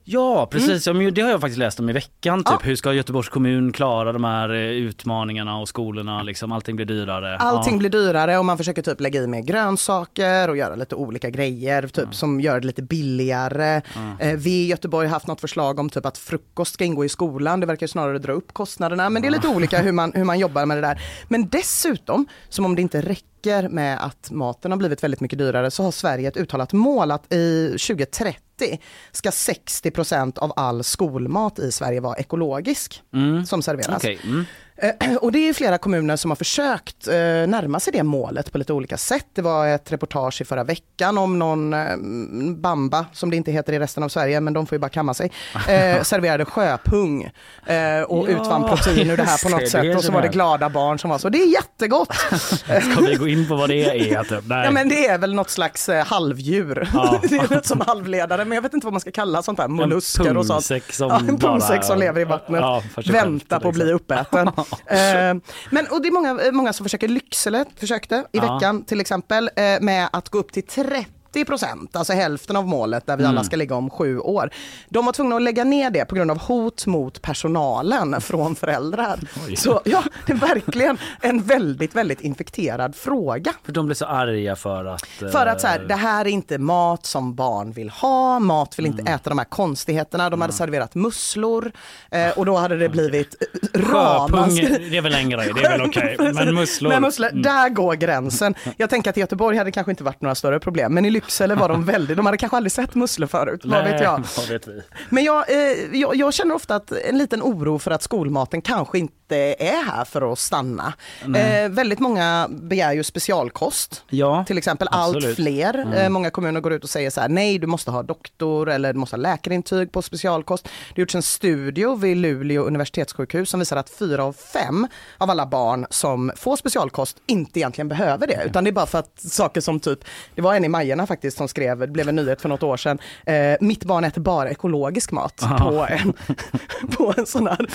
Speaker 1: Ja precis,
Speaker 2: Mm.
Speaker 1: ja, det har jag faktiskt läst om i veckan. Typ. Hur ska Göteborgs kommun klara de här eh, utmaningarna och skolorna? Liksom, allting blir dyrare.
Speaker 2: Allting
Speaker 1: ja.
Speaker 2: blir dyrare och man försöker typ lägga i mer grönsaker och göra lite olika grejer typ som gör det lite billigare. Eh, vi i Göteborg har haft något förslag om typ att frukost ska ingå i skolan. Det verkar snarare dra upp kostnaderna men det är lite olika hur man, hur man jobbar med det där. Men dessutom, som om det inte räcker med att maten har blivit väldigt mycket dyrare så har Sverige ett uttalat mål att i 2030 ska 60% av all skolmat i Sverige vara ekologisk
Speaker 1: Mm.
Speaker 2: som serveras.
Speaker 1: Okej, mm.
Speaker 2: Eh, Och det är flera kommuner som har försökt eh, närma sig det målet på lite olika sätt. Det var ett reportage i förra veckan om någon eh, bamba, som det inte heter i resten av Sverige, men de får ju bara kamma sig, eh, serverade sjöpung eh, och
Speaker 1: Ja,
Speaker 2: utvann protein ur det här på något
Speaker 1: det,
Speaker 2: sätt.
Speaker 1: det
Speaker 2: Och så var det glada barn som var så, det är jättegott!
Speaker 1: Ska vi gå in på vad det är? Typ? Nej.
Speaker 2: Ja men det är väl något slags halvdjur.
Speaker 1: Ja.
Speaker 2: det är något som halvledare, men jag vet inte vad man ska kalla sånt här, mollusker och sånt.
Speaker 1: som
Speaker 2: ja, en pungsäck som lever i vattnet,
Speaker 1: Ja,
Speaker 2: väntar på att
Speaker 1: liksom.
Speaker 2: bli uppäten. eh, men och det är många, eh, många som försöker, Lycksele försökte i veckan till exempel, eh, med att gå upp till 30 procent, alltså hälften av målet där vi alla
Speaker 1: Mm.
Speaker 2: ska ligga om sju år. De var tvungna att lägga ner det på grund av hot mot personalen från föräldrar.
Speaker 1: Oj.
Speaker 2: Så ja, det är verkligen en väldigt, väldigt infekterad fråga.
Speaker 1: För de blir så arga för att... eh,
Speaker 2: För att så här, det här är inte mat som barn vill ha, mat vill inte
Speaker 1: Mm.
Speaker 2: äta de här konstigheterna. De hade serverat musslor eh, och då hade det blivit eh,
Speaker 1: Sjöpung,
Speaker 2: ramaskri.
Speaker 1: det är väl en grej, det är väl okej. Men musslor...
Speaker 2: Men musslor,
Speaker 1: Mm.
Speaker 2: där går gränsen. Jag tänker att i Göteborg hade det kanske inte varit några större problem, men i Lycksele lyx eller var de väldigt, de hade kanske aldrig sett musslor förut, vad vet jag.
Speaker 1: vad vet vi.
Speaker 2: Men jag, eh, jag, jag känner ofta att en liten oro för att skolmaten kanske inte är här för att stanna.
Speaker 1: Nej.
Speaker 2: Eh, väldigt många begär ju specialkost.
Speaker 1: Ja,
Speaker 2: Till exempel allt
Speaker 1: absolut.
Speaker 2: fler.
Speaker 1: Mm.
Speaker 2: Eh, många kommuner går ut och säger så här, nej du måste ha doktor eller du måste ha läkarintyg på specialkost. Det har gjorts en studie vid Luleå universitetssjukhus som visar att fyra av fem av alla barn som får specialkost inte egentligen behöver det. Utan det är bara för att saker som typ, det var en i Majerna faktiskt som skrev, det blev en nyhet för något år sedan, eh, mitt barn äter bara ekologisk mat
Speaker 1: Aha.
Speaker 2: på en, på en sån här.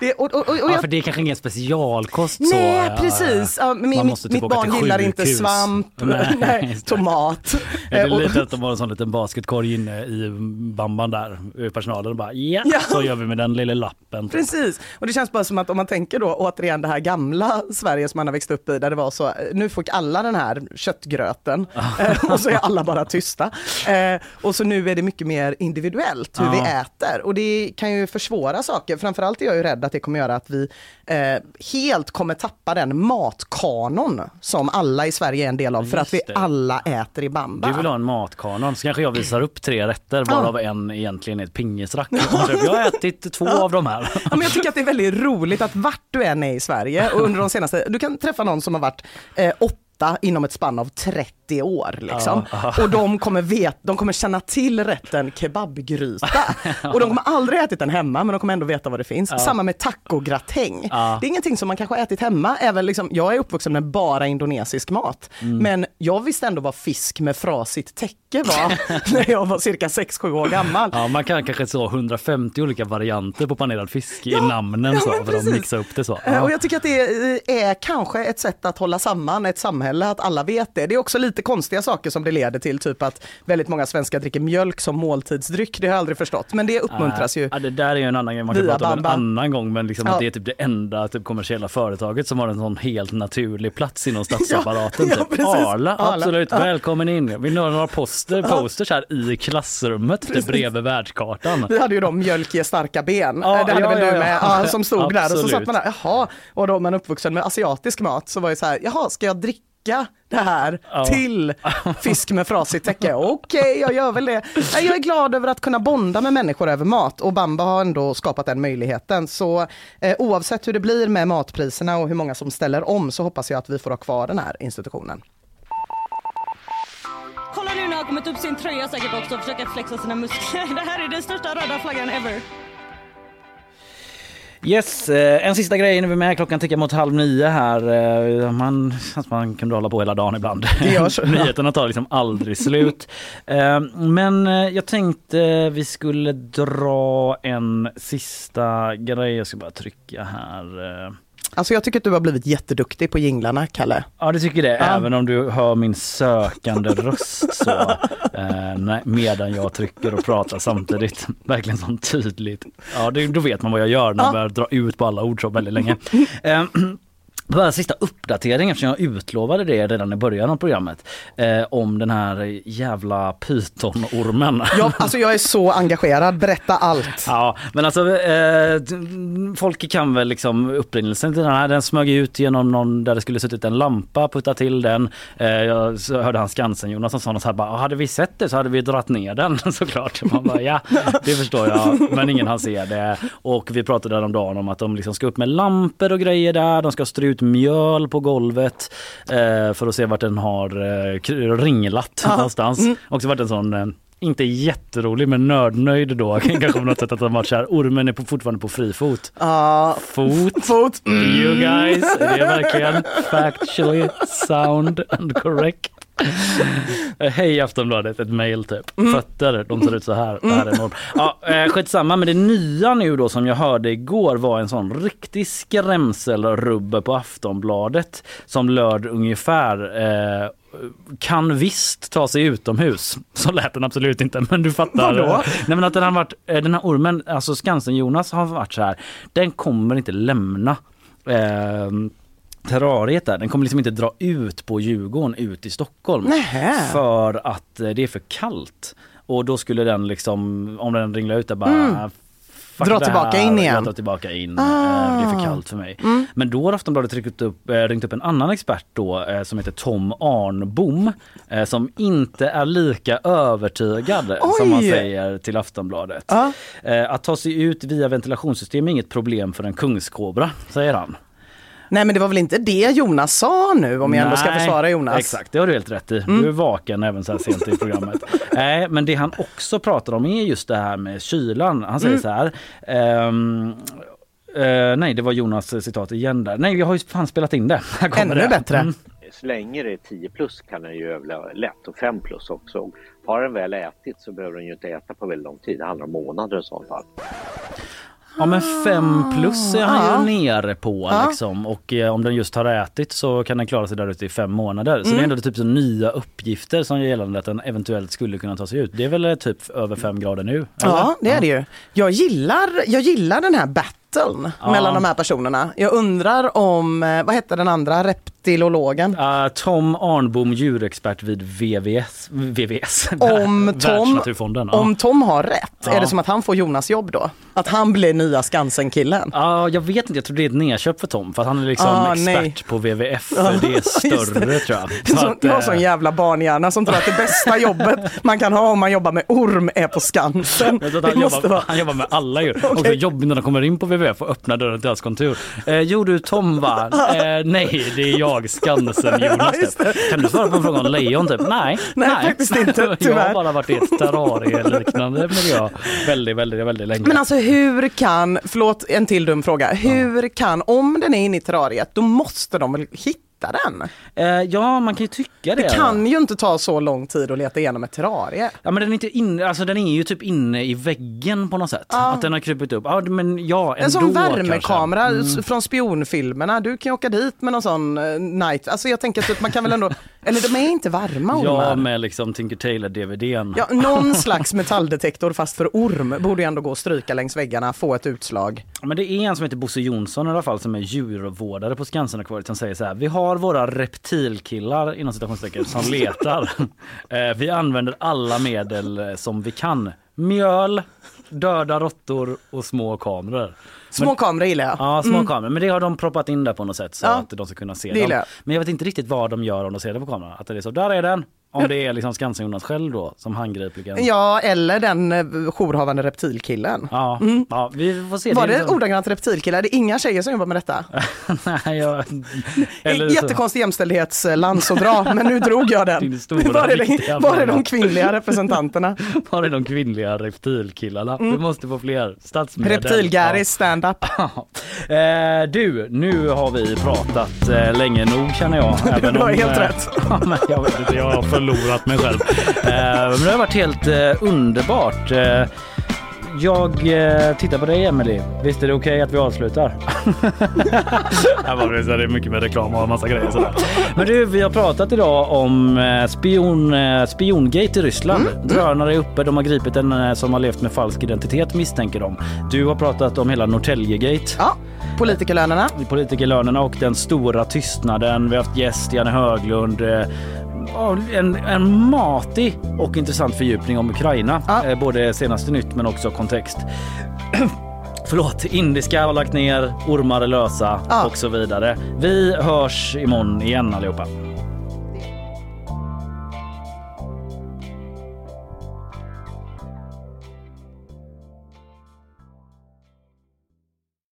Speaker 2: Det, och, och, och, och
Speaker 1: Ja,
Speaker 2: jag
Speaker 1: för det är kanske ingen specialkost. så,
Speaker 2: Nej
Speaker 1: ja,
Speaker 2: precis, ja, min, mitt
Speaker 1: typ åka
Speaker 2: barn gillar inte svamp,
Speaker 1: Nej,
Speaker 2: nej, tomat.
Speaker 1: Är det
Speaker 2: Eh, och-
Speaker 1: lite att de har en sån liten basketkorg inne i bamban där, eh, personalen och bara ja,
Speaker 2: Ja.
Speaker 1: så gör vi med den lilla lappen.
Speaker 2: Precis, och det känns bara som att om man tänker då återigen det här gamla Sverige som man har växt upp i där det var så, nu fick alla den här köttgröten eh, och så är alla bara tysta. Eh, Och så nu är det mycket mer individuellt hur
Speaker 1: Ja.
Speaker 2: vi äter och det kan ju försvåra saker. Framförallt är jag ju rädd att det kommer göra att vi eh, helt kommer tappa den matkanon som alla i Sverige är en del av för att vi alla äter i bamba.
Speaker 1: Du vill ha en matkanon så kanske jag visar upp tre rätter varav en egentligen är ett pingisrack. Jag har ätit två av de här.
Speaker 2: Ja, men jag tycker att det är väldigt roligt att vart du än är i Sverige och under de senaste, du kan träffa någon som har varit eh, åtta inom ett spann av 30 år. Liksom.
Speaker 1: Ja.
Speaker 2: Och de kommer, vet, de kommer känna till rätten kebabgryta. Och de kommer aldrig ätit den hemma men de kommer ändå veta vad det finns.
Speaker 1: Ja.
Speaker 2: Samma med tacogratäng.
Speaker 1: Ja.
Speaker 2: Det är ingenting som man kanske har ätit hemma. Även liksom, jag är uppvuxen med bara indonesisk mat.
Speaker 1: Mm.
Speaker 2: Men jag visste ändå vad fisk med frasigt täcke var när jag var cirka 6-7 år gammal.
Speaker 1: Ja, man kan kanske så 150 olika varianter på panerad fisk i namnen
Speaker 2: ja,
Speaker 1: så, för att
Speaker 2: precis.
Speaker 1: mixa upp det så.
Speaker 2: Eh, Och jag tycker att det är kanske ett sätt att hålla samman ett samhälle, att alla vet det. Det är också lite konstiga saker som det leder till, typ att väldigt många svenskar dricker mjölk som måltidsdryck. Det har jag aldrig förstått, men det uppmuntras ju.
Speaker 1: Ja, det där är ju en annan grej man kan prata om en annan gång men liksom
Speaker 2: Ja.
Speaker 1: att det är typ det enda typ, kommersiella företaget som har en sån helt naturlig plats inom statsapparaten.
Speaker 2: Ja,
Speaker 1: typ. Arla, absolut, välkommen in. Vill ni ha några poster, posters här i klassrummet typ, bredvid världskartan?
Speaker 2: Vi hade ju då mjölk ger starka ben,
Speaker 1: Ja,
Speaker 2: det hade
Speaker 1: ja,
Speaker 2: väl du med, som stod där och så
Speaker 1: Absolut.
Speaker 2: satt man där, jaha, och då man uppvuxen med asiatisk mat så var det så här, jaha, ska jag dricka det här
Speaker 1: Ja.
Speaker 2: till fisk med frasigt täcke? Okej, jag gör väl det. Jag är glad över att kunna bonda med människor över mat och Bamba har ändå skapat den möjligheten. Så eh, oavsett hur det blir med matpriserna och hur många som ställer om så hoppas jag att vi får ha kvar den här institutionen.
Speaker 15: Kolla nu när han har kommit upp sin tröja säkert också och försöker flexa sina muskler. Det här är den största röda flaggan ever.
Speaker 1: Yes, eh, en sista grej vi är med. Klockan tickar mot halv nio här. Eh, Man, man kunde hålla på hela dagen ibland. Nyheterna tar liksom aldrig slut. Eh, Men jag tänkte vi skulle dra en sista grej. Jag ska bara trycka här.
Speaker 2: Alltså jag tycker att du har blivit jätteduktig på jinglarna, Kalle.
Speaker 1: Ja du tycker det,
Speaker 2: Ja.
Speaker 1: även om du hör min sökande röst så eh, nej, medan jag trycker och pratar samtidigt. Verkligen som tydligt. Ja det, då vet man vad jag gör när jag
Speaker 2: Ja.
Speaker 1: börjar dra ut på alla ord så väldigt länge. Eh, bara sista uppdatering eftersom jag utlovade det redan i början av programmet. Eh, om den här jävla pytonormen.
Speaker 2: Ja, alltså jag är så engagerad, berätta allt.
Speaker 1: Ja, men alltså eh, folk kan väl liksom upprinnelsen till den här. Den smög ut genom någon där det skulle suttit en lampa, putta till den. Eh, jag hörde han Skansen-Jonas som sa något så här bara, hade vi sett det så hade vi dragit ner den såklart. Man bara, ja, det förstår jag, men ingen har se det. Och vi pratade häromdagen om att de liksom ska upp med lampor och grejer där. De ska strö ut mjöl på golvet eh, för att se vart den har eh, ringlat
Speaker 2: Ja.
Speaker 1: någonstans.
Speaker 2: Mm.
Speaker 1: Också varit en sån eh, inte jätterolig men nördnöjd då kanske på något sätt att de varit så här ormen är på, fortfarande på fri fot.
Speaker 2: Ja,
Speaker 1: Fot.
Speaker 2: fot.
Speaker 1: You guys, är det verkligen factually sound and correct? Hej Aftonbladet, ett mail typ. Fötter, de ser ut så här. Det här är norm. Ja, eh, skitsamma, men det nya nu då som jag hörde igår var en sån riktig skrämselrubbe på Aftonbladet som löd ungefär eh, kan visst ta sig utomhus. Så lät den absolut inte, men du fattar.
Speaker 2: Vadå?
Speaker 1: Nej men att den har varit, eh, den här ormen, alltså Skansen-Jonas har varit så här, den kommer inte lämna eh, terrariet där. Den kommer liksom inte dra ut på Djurgården ut i Stockholm.
Speaker 2: Nähä.
Speaker 1: För att eh, det är för kallt. Och då skulle den liksom, om den ringlar ut där bara
Speaker 2: Mm.
Speaker 1: Fuck
Speaker 2: Dra
Speaker 1: det
Speaker 2: tillbaka
Speaker 1: här,
Speaker 2: in igen.
Speaker 1: Jag drar tillbaka in,
Speaker 2: Ah.
Speaker 1: eh, det är för kallt för mig.
Speaker 2: Mm.
Speaker 1: Men då har Aftonbladet ringt upp, eh, ringt upp en annan expert då eh, som heter Tom Arnbom som inte är lika övertygad som man
Speaker 2: Oj.
Speaker 1: säger till Aftonbladet.
Speaker 2: Ja.
Speaker 1: Eh, Att ta sig ut via ventilationssystem är inget problem för en kungskobra, säger han.
Speaker 2: Nej men det var väl inte det Jonas sa nu om jag ändå ska
Speaker 1: Nej,
Speaker 2: försvara Jonas?
Speaker 1: Exakt, det har du helt rätt i.
Speaker 2: Mm.
Speaker 1: Du är vaken även så här sent i programmet. Nej, men det han också pratar om är just det här med kylan. Han säger
Speaker 2: Mm.
Speaker 1: så här. ehm, eh, nej, det var Jonas citat igen där. Nej, jag har ju fan spelat in det. Här kommer
Speaker 2: Ännu
Speaker 1: det.
Speaker 2: bättre.
Speaker 1: Mm.
Speaker 16: Så länge det är 10 plus kan den ju överleva lätt och 5 plus också. Har den väl ätit så behöver den ju inte äta på väldigt lång tid. Det handlar om månader i sådant fall.
Speaker 1: Ja men fem plus är han
Speaker 2: Ja.
Speaker 1: ju nere på
Speaker 2: Ja.
Speaker 1: liksom. Och eh, om den just har ätit så kan den klara sig där ute i fem månader. Så
Speaker 2: Mm.
Speaker 1: det är ändå typ så nya uppgifter som gör gällande att den eventuellt skulle kunna ta sig ut. Det är väl eh, typ över fem grader nu?
Speaker 2: Ja,
Speaker 1: eller?
Speaker 2: det är det ju. Jag gillar, jag gillar den här battlen
Speaker 1: Ja.
Speaker 2: mellan de här personerna. Jag undrar om, eh, vad hette den andra, reptilologen?
Speaker 1: Uh, Tom Arnbom, djurexpert vid VVS. VVS
Speaker 2: Om Tom.
Speaker 1: Ja.
Speaker 2: om Tom har rätt,
Speaker 1: Ja.
Speaker 2: är det som att han får Jonas jobb då? Att han blir nya Skansen-killen?
Speaker 1: Ja, jag vet inte, jag tror det är ett nedköp för Tom för att han är liksom
Speaker 2: Ah,
Speaker 1: expert
Speaker 2: nej.
Speaker 1: på.
Speaker 2: Ja,
Speaker 1: det är större
Speaker 2: det.
Speaker 1: tror jag. Så
Speaker 2: så,
Speaker 1: att,
Speaker 2: jag har
Speaker 1: eh,
Speaker 2: sån jävla barnhjärna som tror att det bästa jobbet man kan ha om man jobbar med orm är på Skansen.
Speaker 1: Han,
Speaker 2: måste
Speaker 1: jobbar,
Speaker 2: vara...
Speaker 1: han jobbar med alla djur. Och det är jobbigt när de kommer in på WWF och öppnar dörren till hans kontor. Eh, jo du Tom va? Eh, nej det är jag, Skansen Jonas. Typ. Kan du svara på en fråga om lejon typ? Nej.
Speaker 2: Nej, faktiskt inte,
Speaker 1: jag har
Speaker 2: tyvärr.
Speaker 1: bara varit i ett terrarie-liknande miljö väldigt, väldigt, väldigt länge.
Speaker 2: Men alltså hur kan, förlåt en till dum fråga, hur kan, om den är inne i terrariet, då måste de väl hitta den?
Speaker 1: Eh, ja man kan ju tycka det.
Speaker 2: Det kan ju inte ta så lång tid att leta igenom ett terrarie.
Speaker 1: Ja men den är inte inne, alltså den är ju typ inne i väggen på något sätt.
Speaker 2: Ja.
Speaker 1: Att den har krupit upp. Ja men ja ändå
Speaker 2: En sån värmekamera
Speaker 1: Mm.
Speaker 2: från spionfilmerna, du kan ju åka dit med någon sån eh, night, alltså jag tänker att man kan väl ändå, eller de är inte varma
Speaker 1: Ja
Speaker 2: ormar.
Speaker 1: med liksom Tinker Tailor-DVDn.
Speaker 2: Ja, någon slags metalldetektor fast för orm borde ju ändå gå att stryka längs väggarna, få ett utslag.
Speaker 1: Men det är en som heter Bosse Jonsson i alla fall som är djurvårdare på Skansen-akvariet som säger så här. Vi har våra reptilkillar inom citationstecken som letar. Eh, vi använder alla medel eh, som vi kan. Mjöl, döda råttor och små kameror.
Speaker 2: Små
Speaker 1: Men-
Speaker 2: kameror gillar jag.
Speaker 1: Ja, små
Speaker 2: Mm.
Speaker 1: kameror. Men det har de proppat in där på något sätt så
Speaker 2: Ja,
Speaker 1: att de ska kunna se dem.
Speaker 2: jag.
Speaker 1: Men jag vet inte riktigt vad de gör om de ser det på kameran. Att det är så, där är den. Om det är liksom Skansen-Jonas själv då som handgripligen.
Speaker 2: Ja, eller den eh, jourhavande reptilkillen.
Speaker 1: Ja, ja, vi får se.
Speaker 2: Var det
Speaker 1: liksom-
Speaker 2: ordagrant reptilkillar? Det är inga tjejer som jobbar med detta.
Speaker 1: Nej, jag... Eller så-
Speaker 2: Jättekonstig jämställdhetslans att dra, men nu drog jag den.
Speaker 1: Din stora,
Speaker 2: Var är,
Speaker 1: viktiga
Speaker 2: det, var är de kvinnliga representanterna?
Speaker 1: Var är de kvinnliga reptilkillarna?
Speaker 2: Mm.
Speaker 1: Vi måste få fler statsmedel.
Speaker 2: Reptilgäris stand-up.
Speaker 1: Eh, du, nu har vi pratat eh, länge nog känner jag.
Speaker 2: Du har helt
Speaker 1: eh,
Speaker 2: rätt.
Speaker 1: ja, men jag vet inte, jag har förlorat mig själv. Eh, men det har varit helt eh, underbart. Eh, jag tittar på dig Emily. Visst är det okej att vi avslutar? Ja, vad blir det? är mycket med reklam och en massa grejer. Sådär. Men du, vi har pratat idag om spion, spiongate i Ryssland. Drönare är uppe. De har gripit en som har levt med falsk identitet misstänker de. Du har pratat om hela Norrtäljegate.
Speaker 2: Ja, politikerlönerna.
Speaker 1: Politikerlönerna och den stora tystnaden. Vi har haft gäst Janne Höglund. En, en matig och intressant fördjupning om Ukraina. Eh, Både senaste nytt men också kontext. Förlåt, indiska har lagt ner, ormar är lösa och så vidare. Vi hörs imorgon igen allihopa.